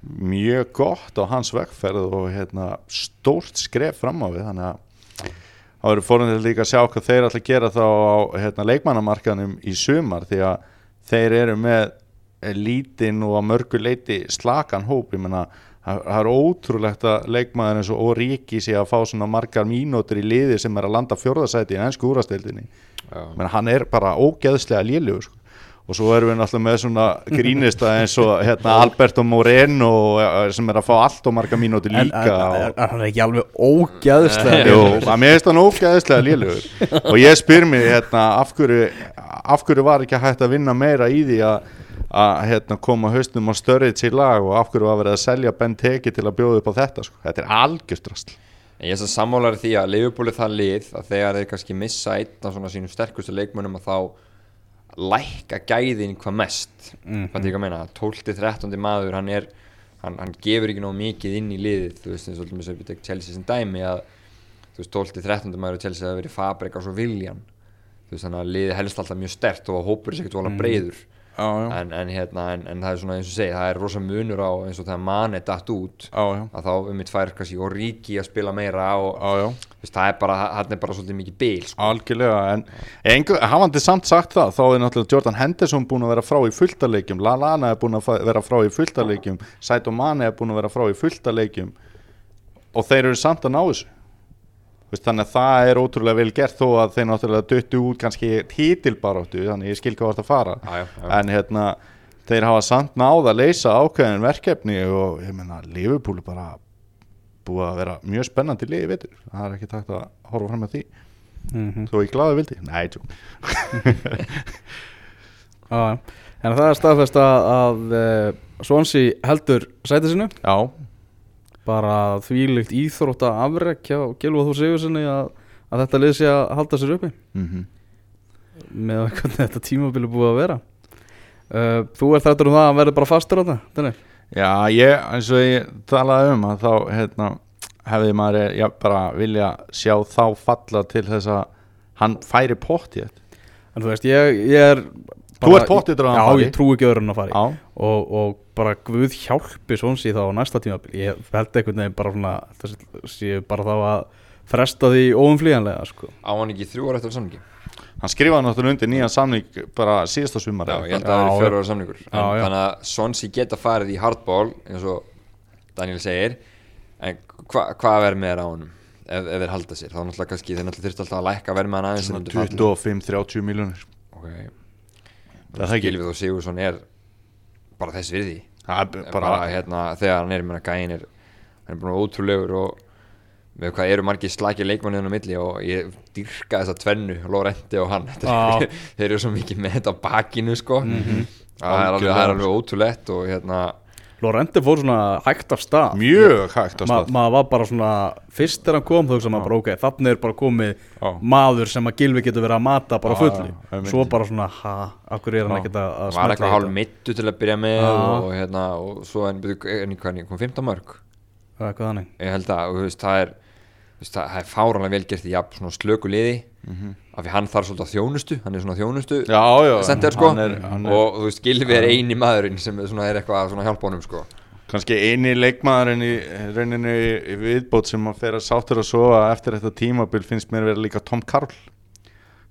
mjög gott á hans vegferð og hérna stórt skref fram á við. Þannig að það verður fórhundið líka að sjá hvað þeir ætla að gera þá á hérna, leikmannamarkanum í sumar því að þeir eru með lítinn og að mörgu leiti slakan hóp, ég menna það er ótrúlegt að leikmaður eins og Oriki sé að fá svona margar mínútur í liði sem er að landa fjórðasæti í ennsku úrastildinni menn hann er bara ógeðslega lélugur sko. og svo erum við náttúrulega með svona grínista eins og hérna, Alberto Moreno eh, sem er að fá allt og marga mínútur en, líka en, og, en, en hann er ekki alveg ógæðslega Jú, að mér finnst hann ógæðislega lélugur og ég spyr mig hérna, af, hverju, af hverju var ekki hægt að vinna meira í því að að hérna, koma haustum á störrið til lag og af hverju var verið að selja Ben Teki til að bjóða upp á þetta sko. þetta er algjörstrasl En ég er svo sammálar því að Liverpool er það lið að þegar þeir kannski missa einn af svona sínum sterkustu leikmönnum að þá lækka gæðin hvað mest. Mm. að meina, 12-13 maður hann er, hann, hann gefur ekki nóg mikið inn í liðið, þú veist eins og alltaf við tek Chelsea sem dæmi að þú veist 12-13 maður og Chelsea hafa verið Fabregas og Viljan þú veist þannig að liðið helst alltaf mjög stert og að hópur sér ekkert vola breyður já, já, en, en, hérna, en, en það er svona eins og segi það er rosa munur á eins og mann er datt út já, já, að þá um mitt fær kannski og ríki að spila meira og já, já. þú veist, það er bara, hann er bara svolítið mikið bil sko. algjörlega en hafandi samt sagt það þá er náttúrulega Jordan Henderson búin að vera frá í fulltaleikjum Lallana er búin að vera frá í fulltaleikjum Saito Mane er búin að vera frá í fulltaleikjum og þeir eru samt að ná þessu þannig að það er ótrúlega vel gert þó að þeir náttúrulega döttu út kannski títilbaróttu þannig ég skil hvað vart að fara Já, já, já. en hérna þeir hafa samt náð að leysa ákveðin verkefni og ég meina Liverpool er bara búið að vera mjög spennandi liði veitur það er ekki takt að horfa fram með því Mhm. Þó ég gláði vildi? Nei, já. En það er staðfest að, að uh, Swansea heldur sæti sinu Já, bara þvílíkt íþrótta afrek hjá Gilva Þór Sigurssoni að, að þetta sé að halda sér uppi. Mm með hvernig þetta tímabili búið að vera. Uh, Þú ert þetta um það að verði bara fastur á þetta já ég, eins og ég talaði um að þá hérna, hefði maður já, bara vilja sjá þá falla til þess að hann færi pott í þetta. En þú veist, ég, ég er Þú ert pottþéttur að hann Já, fari? ég trú ekki öðrun að fari Já, og, og bara Guð hjálpi Swansea þá á næsta tímabili Ég held einhvern veginn bara svona þessi séu bara þá að fresta því óumflýjanlega sko. á hann ekki þrjú ára eftir samningi hann skrifaði náttúrulega undir nýjan samning bara síðasta sumar já, eða ég held eitthvað. að það Já, er fjóra ára samningur en, Já, já. þannig að Sonsi geta farið í hardball eins og Daniel segir en hva, hvað verður með þér á honum ef, ef þeir halda sér, þá náttúrulega kannski þeir náttúrulega þurftu alltaf að lækka verður með hann aðeins en Svona undir fallinu. 25-30 miljónir okay. Gylfið og Sigursson er bara þess Það er bara, bara, hérna, þegar hann er með gæin er hann er búin ótrúlegur og með hvað eru margir slagir leikmanniðan á milli og ég dyrka þessa tvennu Lórendi og hann. Er, þeir eru svo mikið með þetta bakinu sko. Það, er alveg, það er alveg ótrúlegt og hérna Lorente fór svona hægt af stað. Mjög hægt á Ma, stað. maður var bara svona fyrst þegar hann kom þá hugsa maður bara ok, þannig er bara komið Já. maður sem að Gilvi getur verið að mata bara á já, einmitt. svo bara svona ha, akkur er hann ekkert að, að var eitthvað hálf mittu til að byrja með Já. og, hérna, og svo en, hvað, kom 15 mörg Það er eitthvað þannig. Ég held að, og þú veist, það er þú veist, það það er fáranlega vel gert í jafn svona slöku liði af því hann þarf svolítið að þjónustu hann er svona þjónustu já, já, sendir sko hann er, hann er og þú veist, Gilvi er eini maðurinn sem er, svona, er eitthvað að hjálpa honum sko. Kannski eini leikmaðurinn í rauninni í viðbót sem að að sáttur að sofa eftir þetta tímabil finnst mér vera líka Tom Karl.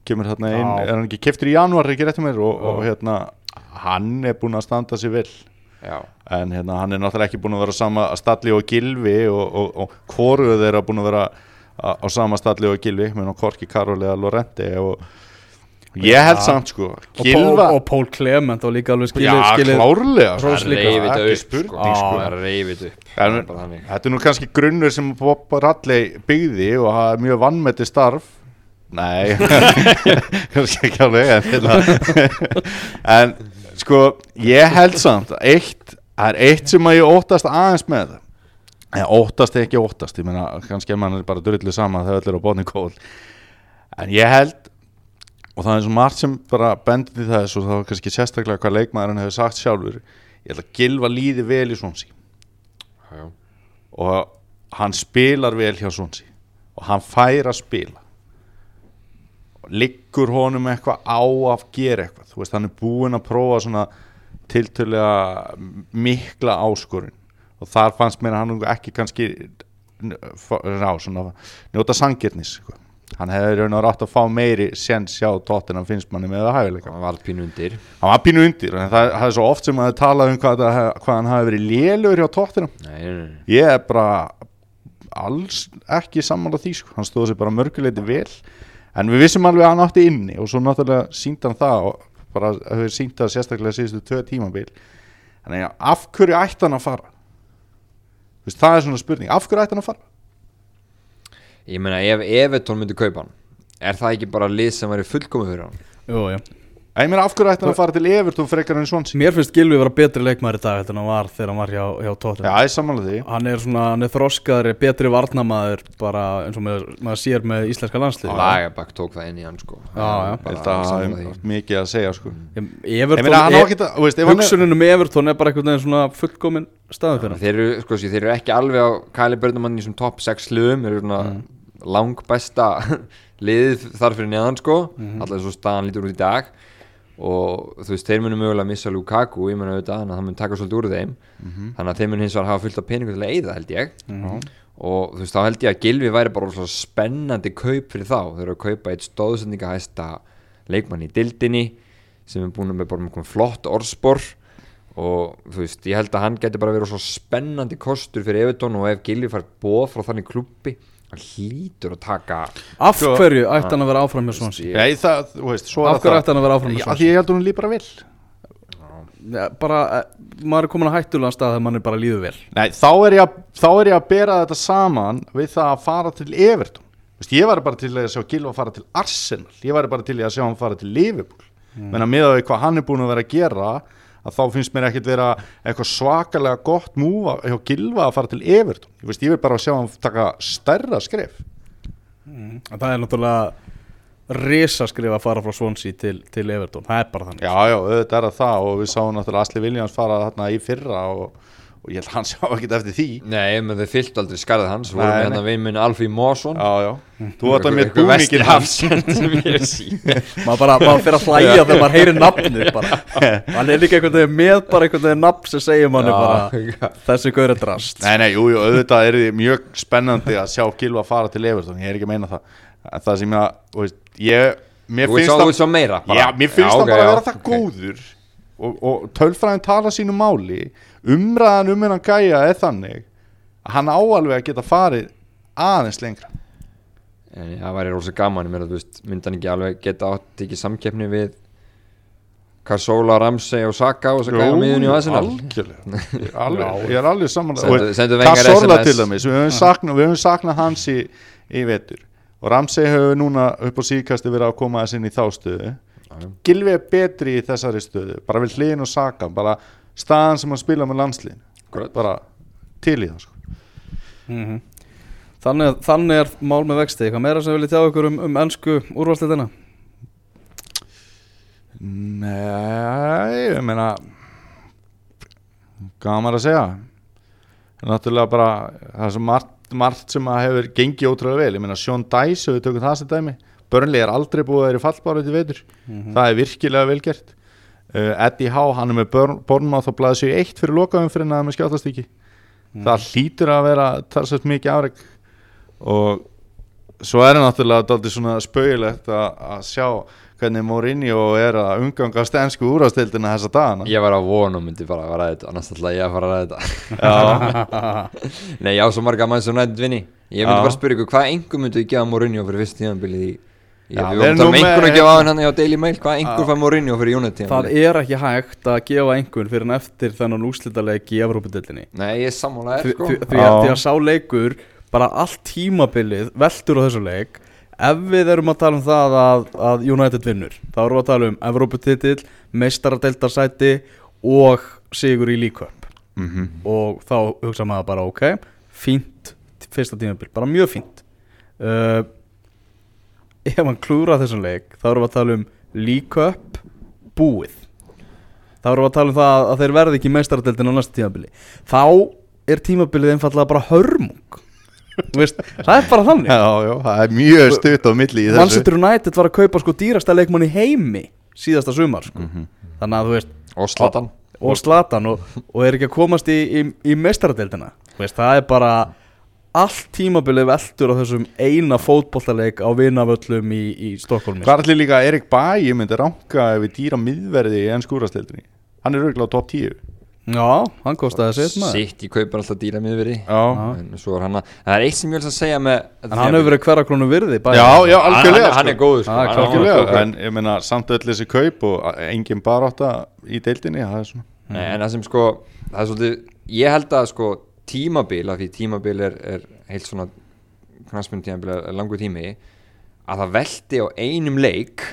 Kemur þarna inn, Já. er hann ekki keftur í janúar ekki rétt um mér? Og, og hérna hann er búinn að standa sig vel. Já, en hérna hann er náttúrulega ekki búinn að vera á sama stalli og gilvi og, og, og hvoruð þeirra búinn að vera á, á sama stalli og gilvi, á Korki Karol eða Lorente og ég held Ja. samt sko Gilva, og Pól Clement og líka alveg skilið, já klárlega sko. Það Ekki þetta upp sko, er. Þetta er nú kannski grunnur sem Bob Radley byggði og það er mjög vannmeti starf Nei, kannski ekki alveg en, hérna. en sko ég held samt eitt, það er eitt sem að ég óttast aðeins með það eða óttast ekki óttast. Ég meina kannski að mann er bara drullið saman þegar öll er á botni kól en ég held og það er svo margt sem bara bendir til þess og þá er kannski sérstaklega hvað leikmaðurinn hefur sagt sjálfur ég held að Gilva líði vel í svonsi og hann spilar vel hjá Sonsi og hann fær að spila. Og liggur honum eitthvað á að gera eitthvað. Þú veist hann er búinn að prófa svona tiltölulega mikla áskorun og þar fannst mér að hann ekki kannski ná, svona, njóta sangirnis sko. hann hefði raun og rátt að fá meiri séns hjá tóttina finnst manni með það hæfileika hann var pínu undir hann var pínu undir en það, það er svo oft sem að tala um hvað, það, hvað hann hafi verið lélur hjá tóttina Nei, nei, nei. ég er bara alls ekki sammála því sko. hann stóð sér bara mörguleiti vel en við vissum alveg að hann átti inni og svo náttúrulega síndi hann það og bara hefur sínt það sérstaklega síðustu tvö tímabil þannig að af hverju ætti hann að fara veist, það er svona spurning af hverju ætti hann að fara Ég meina ef Evertón myndi kaupa hann Er það ekki bara lið sem væri fullkomið fyrir hann? Jú, já. Ég meina af hverju ætti hann að fara til Evertón frekar en Svonsi Mér finnst Gilvi vera betri leikmaður í dag en hann var þegar hann var hjá, hjá Tottenham. Já, ég sammála því. Hann er svona, hann er þroskaðri, betri varnamaður bara eins og með, maður sér með íslenska landslið Lagabak tók það inn í hann sko. Já, já. að það er mikið að segja sko. ég Evertón, meina hann á ekki það, þú veist, ef hann er hugsunin um Evertón er bara einhvern veginn svona fullkomin staðu fyrir hann. Þeir eru, sko, sí, þeir eru ekki alveg á Kæli Börnumann í svona top 6 liðum Þeir eru svona lang besta liðið þar fyrir neðan sko. Alltaf svo staðan lítur út í dag Og þú veist, þeir munu mögulega missa Lukaku Ég munu auðvitað, þannig að það mun taka svolítið úr þeim. Þannig að þeir munu hins vegar hafa fullt af peningu til að eyða held ég. Og þú veist, þá held ég að Gilvi væri bara svona spennandi kaup fyrir þá. Þeir eru að kaupa eitt stóðsendingahæsta leikmann í dildinni sem er búin með bara með komið flott orðspor. Og þú veist, ég held að hann getur bara verið svo spennandi kostur fyrir Evertón og ef Gilvi fær bóð frá þannig klubbi hann hlýtur að taka Af Sko- hverju ætti hann að vera áfram með Swansea? Já, ég það, þú veist, svo Af er hverju ætti hann að vera áfram með Swansea? því ég held hún líf bara vil Ja, bara, eh, maður er komin að hættulega stað þegar mann er bara líður vel. Nei, þá er, ég, að- þá er ég að bera þetta saman við það að fara til Everton. Vist, Ég var bara til að sjá Gilva fara til Arsenal. Ég var bara til að sjá hann fara til Liverpool. Mm. Menna með að hvað hann er búin að vera að gera að þá finnst mér ekkert vera eitthvað svakalega gott múfa hjá Gilva að fara til Everton. Ég, veist, ég vil bara sjá hann taka stærra skref. En Það er náttúrulega risaskrif að fara frá Swansea til, til Everton. Það er bara þannig. Já, já, auðvitað er það það og við sáum náttúrulega Asli Williams fara þarna í fyrra og, og ég held að hann sjá ekkert eftir því. Nei, menn þeir fyllt aldrei skarðið hans. Voru Nei, með hann að vinn minn Alfí Mosson Já, já, þú ætti að mér búningin hans. hafsend sem ég hef sín Maður fyrir að hlæja þegar maður heyrir nafnið bara. Hann er líka einhvern veginn með bara einhvern veginn nafn sem segir manni bara Þessi gaur er drast. Nei, nei, jú, jú, auðvitað er því mjög spennandi að sjá Gilva fara til Everton, ég er ekki að meina það. En það sem ég, ég mér Þú veist finnst það veist svo meira bara. Já, mér finnst Já, það bara að vera það góður og, og tölfræðin tala sínu máli. Umræðan um hennan gæja er þannig að hann áalveg að geta farið aðeins lengra. En það væri rosa gaman, ég meina, þú veist, myndi hann ekki alveg geta átt ekki samkeppni við Carsola, Ramsey og Saka og þess að gæja á Arsenal? algjörlega. Ég er alveg, ég er alveg saman Sendu- sendu Wenger Kassorla SMS. til dæmis, við höfum saknað, við höfum saknað hans í, í vetur. Og Ramsey hefur núna upp á síkasti verið að koma þess inn í þá stöðu. já. Gilvi er betri í þessari stöðu bara við hliðin og saka bara staðan sem hann spila með landslíðin bara til í það sko. Mhm. þannig, þannig er mál með vexti. Eitthvað meira sem viljið tjá ykkur um, um ennsku úrvalstildina Nei, ég meina gaman að segja. Náttúrulega bara það er svo margt, margt sem að hefur gengið ótrúlega vel, ég meina Sean Dice við tökum það sem dæmi, Burnley er aldrei búið að vera í fallbára til veitur, það er virkilega vel gert. Uh, Eddie Howe, hann er með Bournemouth og blæði sig eitt fyrir lokaumfyrirna með skjáttastíki það hlýtur að vera talsvægt mikið afreg og svo er það náttúrulega dálítið svona spauðilegt að, að sjá hvernig Mourinho er að umgangast ennsku úrastildina þessa dagana. Ég var á vonum myndi bara að ræða þetta Annars ætla ég að fara að þetta. Já, Nei, ég á svo marga mann sem nættið vinni Ég myndi Já. bara spyrja ykkur, hvað engum myndi gefa Mourinho fyrir fyrst tíðanbilið í Ég, Já, við við vorum erum að tala um nú einhvern með- að gefa á hann hjá Daily Mail Hvað engur fær Mourinho fyrir United Það er ekki hægt að gefa einhvern fyrir en eftir þennan úrslitaleik í Evrópudildinni Nei, ég er sammálaðir því, sko. því, að, því að sá leikur bara allt tímabilið veldur á þessu leik. Ef við erum að tala um það að, að United vinnur þá erum við að tala um Evróputitil meistaradeildarsæti og sigur í líköp Mhm. og þá hugsa maður bara ok fínt fyrsta tímabil, bara mjög fínt. Uh, ef hann klúra þessum leik þá erum við að tala um líköp búið. Þá erum við að tala um það að þeir verði ekki meistaradeildin á næsta tímabili. Þá er tímabilið einfallega bara hörmung. Þú veist, það er bara þannig. Já, já, það er mjög stutt á milli í þessu. Manchester United var að kaupa sko dýrasta leikmann í heimi síðasta sumar sko. Mhm. þannig að þú veist Og Slatan og og, og er ekki að komast í, í, í veist, það er bara allt tímabilið veldur á þessum eina fótbollaleik á vinavöllum í, í Stokkólmi Hvað er allir líka Erik Bæi myndi ranka ef við dýra miðverði í ennsku úrastildinni hann er auðvitað á top 10 Já, hann kostaði sitt maður. Sitt í kaupar alltaf dýra miðveri Já, En svo er hann að Það er eitt sem ég vil að segja með En hann hefur verið hverja krónu virði bæði. já, já, Hann, algjörlega hann, hann er góður sko. Ah, Hann er Algjörlega, góður. en ég meina samt öll þessi kaup og engin barátta í deildinni, það er svona Nei, En það sem sko Það er svolítið Ég held að sko tímabil af Því tímabil er, er heilt svona Knarsmynd tímabil er langur tími Að það velti á einum leik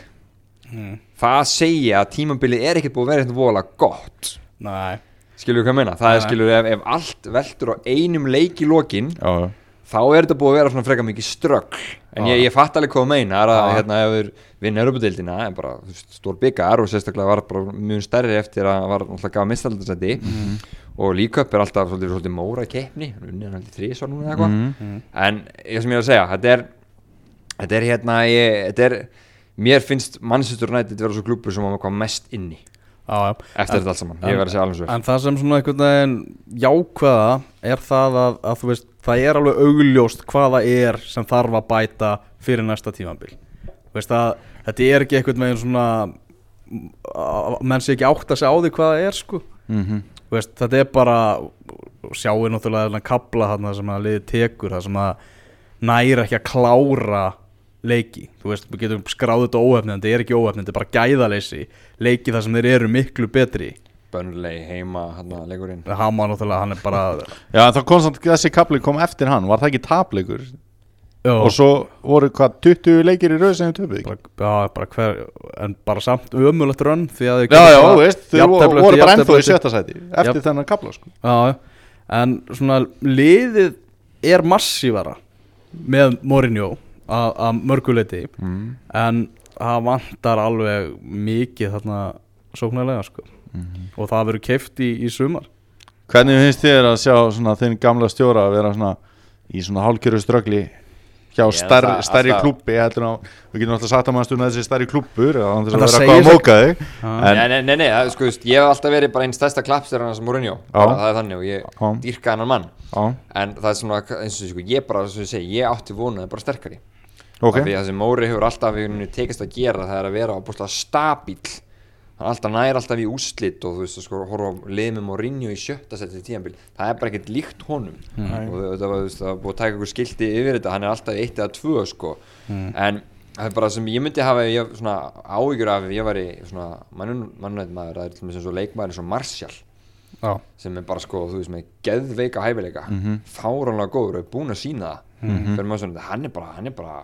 Það segja að tímabilið er ekkert búið að vera eitthvað vola gott Nei, Skilur við hvað ég meina? Það er Nei. skilur ef, ef allt veltur á einum leik í lokin Já, þá er þetta búið að vera svona frekar mikið ströggl en ég, ég fatt alveg hvað þú meina er að hérna ef við vinna Europadeildina en bara þú veist, stór byggar og sérstaklega var bara mjög stærri eftir að var alltaf gaf mistaldasæti Mhm. og líköp er alltaf svolítið, svolítið móra keppni unni hann heldur þrís núna eða eitthvað. Mhm. en ég sem ég er að segja þetta er, þetta er hérna ég, þetta er, mér finnst Manchester United vera svo klubur sem á hvað mest inni já, eftir þetta allt saman, ég verð að segja alveg svo En það sem svona einhvern veginn jákvæða er það að, að þú veist, það er alveg augljóst hvaða er sem þarf að bæta fyrir næsta að þetta er ekki einhvern veginn svona menn sé ekki átt að segja á því hvað það er sko. Mhm. Þú veist, þetta er bara og sjáum náttúrulega kabla þarna sem að liði tekur það sem að næra ekki að klára leiki, þú veist, við getum skráð þetta óhefnið, en þetta er ekki óhefnið, þetta er bara gæðaleysi. Leiki þar sem þeir eru miklu betri. Burnley heima hérna leikurinn. Hama náttúrulega, hann er bara Já, þá kom samt þessi kapli kom eftir hann, var það ekki tapleikur? Já, og svo voru hvað 20 leikir í rauð sem við töpuð ekki bara, já, bara hver, en bara samt ömulegt rönn því að þeir Já, já, veist, þau voru, bara ennþá í sjötta sæti eftir þennan kapla sko. Já, já. en svona liðið er massívara með Mourinho að að mörguleiti mm. en það vantar alveg mikið þarna sóknarlega sko. og það verður keift í, í sumar. Hvernig finnst þér að sjá svona, þinn gamla stjóra að vera svona í svona hálkjöru ströggli hjá Ég, stærri, það- stærri alltaf- klubbi heldur á, við getum alltaf sagt að maður stundum þessi stærri klubbur án þess En að það vera segir eitthvað að móka þig. Nei, nei, nei, nei, það, sko, veist, ég hef alltaf verið bara einn stærsta klappstjörn sem Mourinho, það er þannig og ég dýrka hennar mann. Já, en það er svona, eins og sko, ég bara, og ég segi, ég átti vonaði bara sterkari ok. Af því að það sem Móri hefur alltaf tekist að gera það er að vera ábúrslega stabíl hann alltaf nær alltaf í úslit og þú veist, sko, horfa á liðið með Mourinho í sjötta setið tíðanbíl, það er bara ekkert líkt honum. Og það, var, búið að taka ykkur skilti yfir þetta, hann er alltaf eitt eða tvö sko, en það er bara sem ég myndi hafa ég, svona, áhyggjur af ef ég var í svona mannveit maður, það er til dæmis eins og leikmaður eins og Martial. Já, sem er bara sko, þú veist, með geðveika hæfileika, mm fáránlega góður og er búinn að sína það. Svona, hann er bara, hann er bara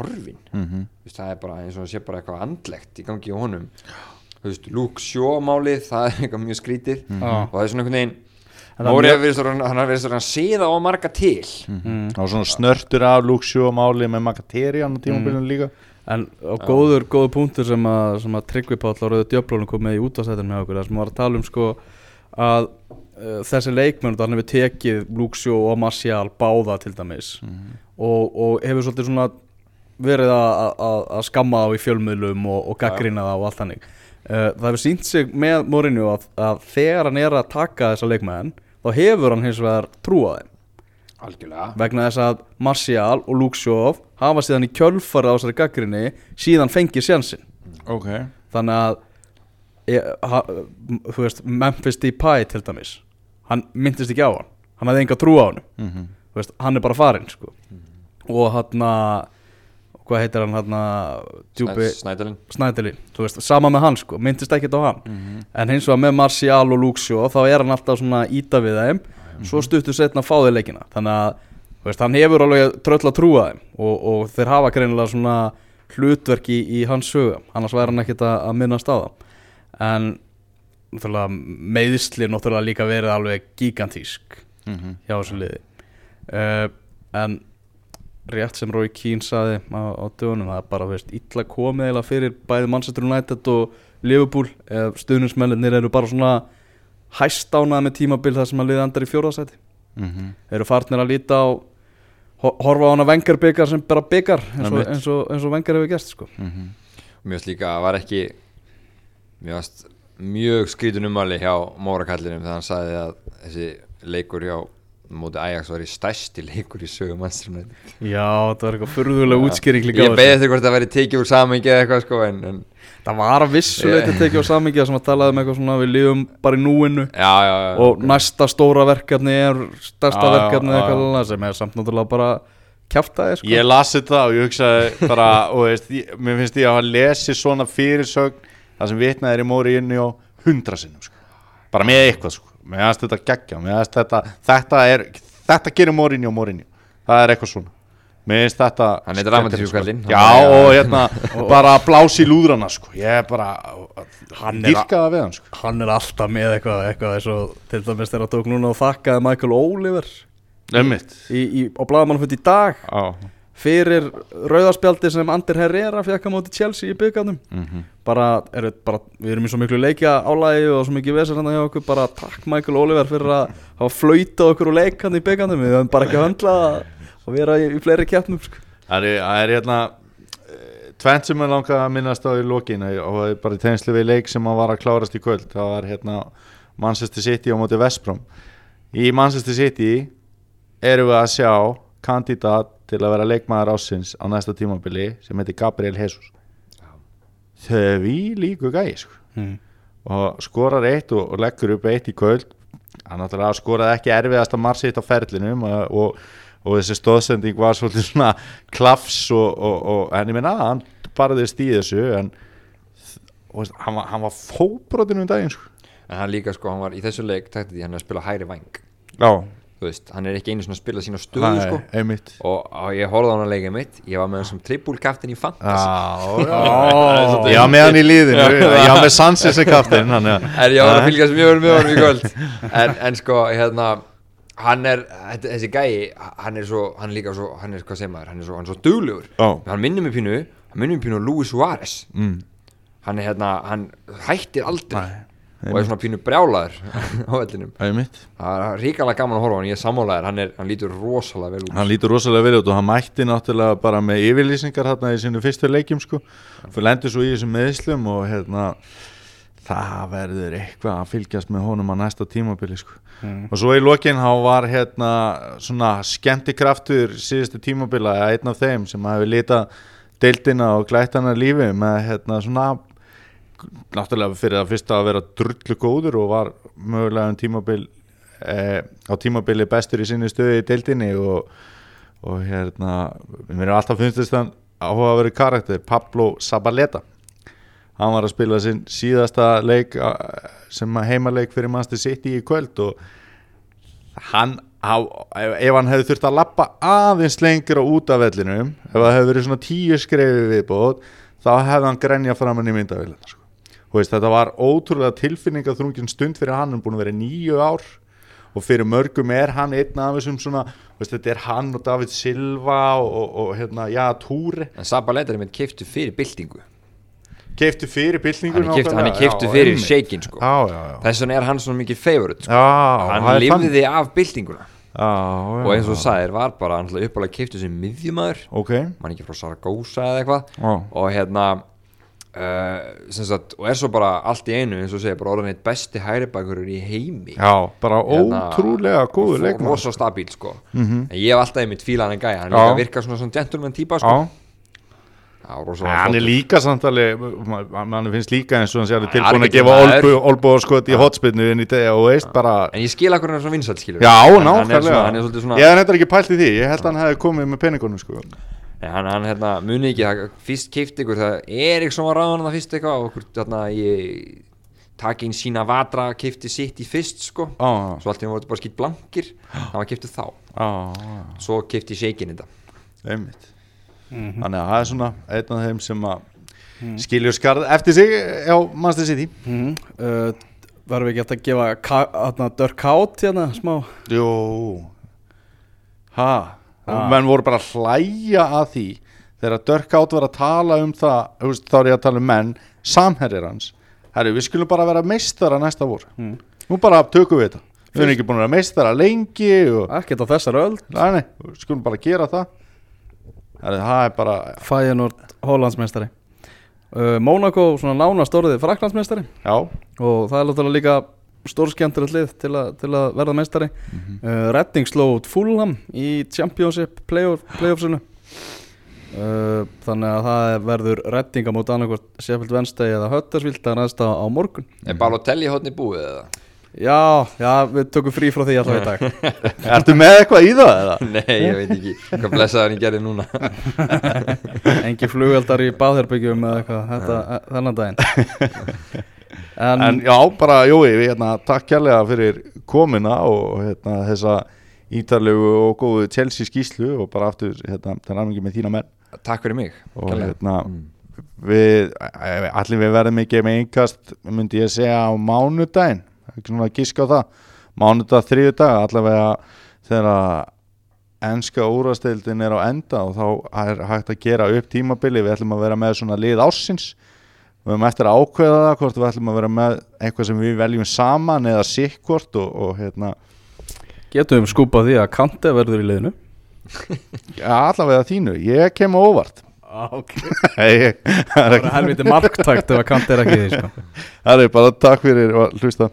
horfin, Mhm. þú veist, það er bara eins og það sé bara eitthvað andlegt í gangi á honum. Luke Shaw málið, það er eitthvað mjög skrítið. Já. og það er svona einhvern veginn hann har verið svona síða og marga til. Mm. og svona snörtur af Luxio og máli með Makaterian á tímabilinu líka. En á góður, góður punktur sem að, sem að Tryggvi Páll á Rauðu Djöflónu kom með í útastættin með okkur þar sem var að tala um sko að uh, þessi leikmenn hann hefur tekið Luxio og Martial báða til dæmis. Og, og hefur svolítið svona verið að, að, að skamma þá í fjölmiðlum og, og gaggrina það og allt þannig. Uh, það hefur sínt sig með Mourinho að, að þegar hann er að taka þessa leikmenn þá hefur hann hins vegar trúað þeim. Algjörlega. Vegna þess að Martial og Luxjov hafa síðan í kjölfara á þessari gaggrinni síðan fengið sjansinn ok. Þannig að e, ha, þú veist, Memphis Depay til dæmis hann myndist ekki á hann. Hann hafði enga trú á hann Mhm. veist, hann er bara farinn sko. og hann hvað heitir hann hann djúpi Snædalinn Snædeli, þú veist, sama með hann sko, myndist ekkert á hann. En hins vegar með Martial og Luxio þá er hann alltaf svona íta við þeim. Svo stuttur setna að fá þeir leikina. Þannig að, þú veist, hann hefur alveg tröll að trúa þeim og, og þeir hafa greinilega svona hlutverk í, í hans sögum, annars væri hann ekkert að, minnast á það. En meðsli náttúrulega líka verið alveg gigantísk Mhm. hjá þessu liði. Uh, en rétt sem Rói Kín saði á, á dögunum það er bara veist, illa komið eða fyrir bæði Manchester United og Liverpool ef stuðnismennir eru bara svona hæstánað með tímabil þar sem að liða andar í fjórðasæti Mhm. þeir eru farnir að líta á ho- horfa á hana vengar byggar sem bara byggar eins og, eins og, eins og vengar hefur gert sko. Mhm. Mér finnst líka að var ekki finnst mjög skrítun umali hjá Móra kallinum þegar hann sagði að þessi leikur hjá móti Ajax var í stærsti leikur í sögum mannstrum já, það var eitthvað furðulega útskýring líka Ég beði eftir hvort það væri tekið úr samengi eða eitthvað sko en, en það var að vissuleiti tekið á samingja sem að talaði um eitthvað svona við lifum bara í núinu já, já, já og næsta stóra verkefni er stærsta verkefni já, eitthvað já. annað sem er samt náttúrulega bara kjaftaði sko. Ég lasi þetta og ég hugsaði bara, og veist, ég, mér finnst ég að hafa lesið svona fyrirsögn það sem vitnaði er í móri inni á hundra sinnum sko. bara með eitthvað sko. Með aðast þetta geggja með aðast þetta, þetta er þetta gerir móri inni á móri inni það er eitthvað svona mér finnst þetta Hann er dramatískur sko. já og hérna bara blási í lúðrana sko. ég er bara er það við hann sko. hann er alltaf með eitthvað, eitthvað eins og til dæmis þegar hann tók núna og þakkaði Michael Oliver Einmitt. í, í, á blaðmannfutt í dag Já. Fyrir rauðarspjaldi sem Ander Herrera fekk á móti Chelsea í byggarnum Mhm. bara, er, bara, við erum í svo miklu leikja álægi og svo mikið vesar hann hjá okkur. Bara takk Michael Oliver fyrir að hafa flautað okkur úr leikann í byggarnum við höfum bara ekki að vera í, í fleiri keppnum sko. Það er, er hérna eh, tvennt sem ég langa að minnast á í lokinu og bara í tegnslu við leik sem að var að klárast í kvöld. Það var hérna Manchester City á móti Vestbrom í Manchester City erum við að sjá kandidat til að vera leikmaður ásins á næsta tímabili sem heitir Gabriel Jesus þau við líku gæi sko. mm. og skorar eitt og, og leggur upp eitt í kvöld hann náttúrulega skoraði ekki erfiðasta marsitt á ferlinum og, og, og þessi stóðsending var svolítið svona klafs og, og, og en ég minna hann barðist í þessu en hann, var, hann var fóbrotinn um daginn sko. En hann líka sko, hann var í þessu leik taktið því hann að spila hæri væng já, Þú veist, hann er ekki einu svona að spila sína stöðu sko. einmitt. Og, og ég horfði á hann að leika mitt ég var með hann sem trippulkaftin í fantasy. Já, með hann í liðinu. Já, með Sanchez sem kaftin er ég var að fylgjast mjög vel með honum í kvöld. En, en sko, hérna hann er, þetta- þessi gæi hann er svo, hann er líka svo, hann er, hvað segir maður hann er svo, hann er svo duglegur. Já. hann minnir mig pínu, hann minnir mig pínu Luis Suárez. Mm. hann er hérna, hann hættir aldrei. Nei, og er svona pínu brjálaður á vellinum. Einmitt. Það er ríkalega gaman að horfa á hann, ég er sammálaður hann, er, hann lítur rosalega vel út. Hann lítur rosalega vel út og hann mætti náttúrulega bara með yfirlýsingar hérna í sinu fyrstu leikjum sko. Fyrir lendur svo í þessum meðslum og hérna það verður eitthvað að fylgjast með honum á næsta tímabili sko. Mm. og svo í lokin hann var hérna svona skemmtikraftur síðustu tímabila einn af þeim sem hefur litað deildina og glætt hana lífi með hérna svona náttúrulega fyrir að fyrsta að vera drullu góður og var mögulega um tímabil eh, á tímabili bestur í sinni stöðu í deildinni og, og hérna mér er alltaf þess að áhuga að vera karakter Pablo Zabaleta hann var að spila sinn síðasta leik sem heimaleik fyrir Manchester City í kvöld og hann á- ef hann hefði þurft að lappa aðeins lengra út af vellinum ef það hefði verið svona tíu skrefi viðbót þá hefði hann grenja framann í myndavillina sko. Veist, þetta var ótrúlega tilfinningaþrungin stund fyrir hann, hann er búin að vera nýju ár. Og fyrir mörgum er hann einn af þessum svona veist, þetta er hann og David Silva og, og, og hérna, já, Túri En Sabaleta er með keiftu fyrir byltingu. Keiftu fyrir bylningun Hann er hann keiftu fyrir shakein sko. Þess vegna er hann svona mikið favorite sko. já Hann þannig. lifði af byltinguna. Já, já, Og eins og þú sagðir var bara hann uppálega keiftu sem miðjumæður ok, Man ekki frá Saragossa eða eitthvað. Og hérna uh, sagt, Og er svo bara allt í einu eins og segir bara orðan eitt besti hæribakurur í heimi. Já bara Hérna, ótrúlega góður og leikmann rosa stabíl sko. Mhm. en ég hef alltaf einmitt fílan en gæja hann Já. líka virkar svona svona gentleman típa sko. Já, já, hann er líka samtali mann finnst líka eins og hann sé Já, hann er tilbúin að gefa olbúarskot í hotspinnu í og en ég skil akkur hann er svona vinsælt skilur Já, hann, hann nákvæmlega. hann Ég hef þetta ekki pælt í því, ég held að hann hefði komið með peningunum sko Nei, hann, hann hérna, muni ekki það, fyrst keift ykkur það Eriksson var ráðan það fyrst eitthvað og okkur hérna ég taki inn sína vatra keifti sitt í fyrst sko. Já, svo allt í hann voru bara skýtt blankir. Það var keiftið þá. Já, svo keifti shakein þetta. Einmitt. Þannig að það er svona einn af þeim sem að skiljur skarð eftir sig á Manchester City. Mm. uh, Verðum við ekki eftir að gefa þarna Out hérna smá? Jú. Ha, Ha. menn voru bara að hlæja að því þegar Dörkátt var að tala um það veist, þá er ég að tala um menn samherrir hans. Herri, við skulum bara vera meistara næsta vor. Mm. Nú bara tökum við þetta. Við erum ekki búin að vera meistara lengi og Ekkert á þessar öll Nei, skulum bara gera það. Herri, það er bara Fæjanort Hólandsmeistari uh, Mónaco svona nánast orðið Fraklandsmeistari Já, og það er líka stórskjöndur lið til, til að verða meistari. Mm Mhm. uh, Redding sló Fulham í Championship playoff, playoffsinu. Uh, þannig að það er- verður Redding á móti annarkvort Sheffield Wednesday eða Huddersfield það er næsta á morgun. Er Balotelli hótni búið eða? já, já, við tökum frí frá því alltaf í dag. Ertu með eitthvað í það eða? nei, ég veit ekki. Hvað blessaður hann gerði núna? Engi flugeldar í baðherbyggjum eða eitthvað þetta, þennan daginn en, En já, bara Jói, við, hérna, takk kærlega fyrir komina og hérna, þessa ítarlegu og góðu Chelsea skýslu og bara aftur hérna, er alveg með þína menn. Takk fyrir mig og hérna, Mm. við, allir við verðum ekki með einkast, myndi ég segja á mánudaginn, ekki svona að giska á það. Mánudag, þriðudag, allavega þegar að enska úrasteildin er á enda og þá er hægt að gera upp tímabili, við ætlum að vera með svona lið ársins við höfum eftir að ákveða það hvort við ætlum að vera með eitthvað sem við veljum saman eða sikkvort og, og hérna. Getum við skúpað því að Kante verður í liðinu? Ja, allavega þínu, ég kem á óvart. Ah, okay. Ég- það er helviti marktækt ef að Kante er ekki því sko. það er bara takk fyrir að hlusta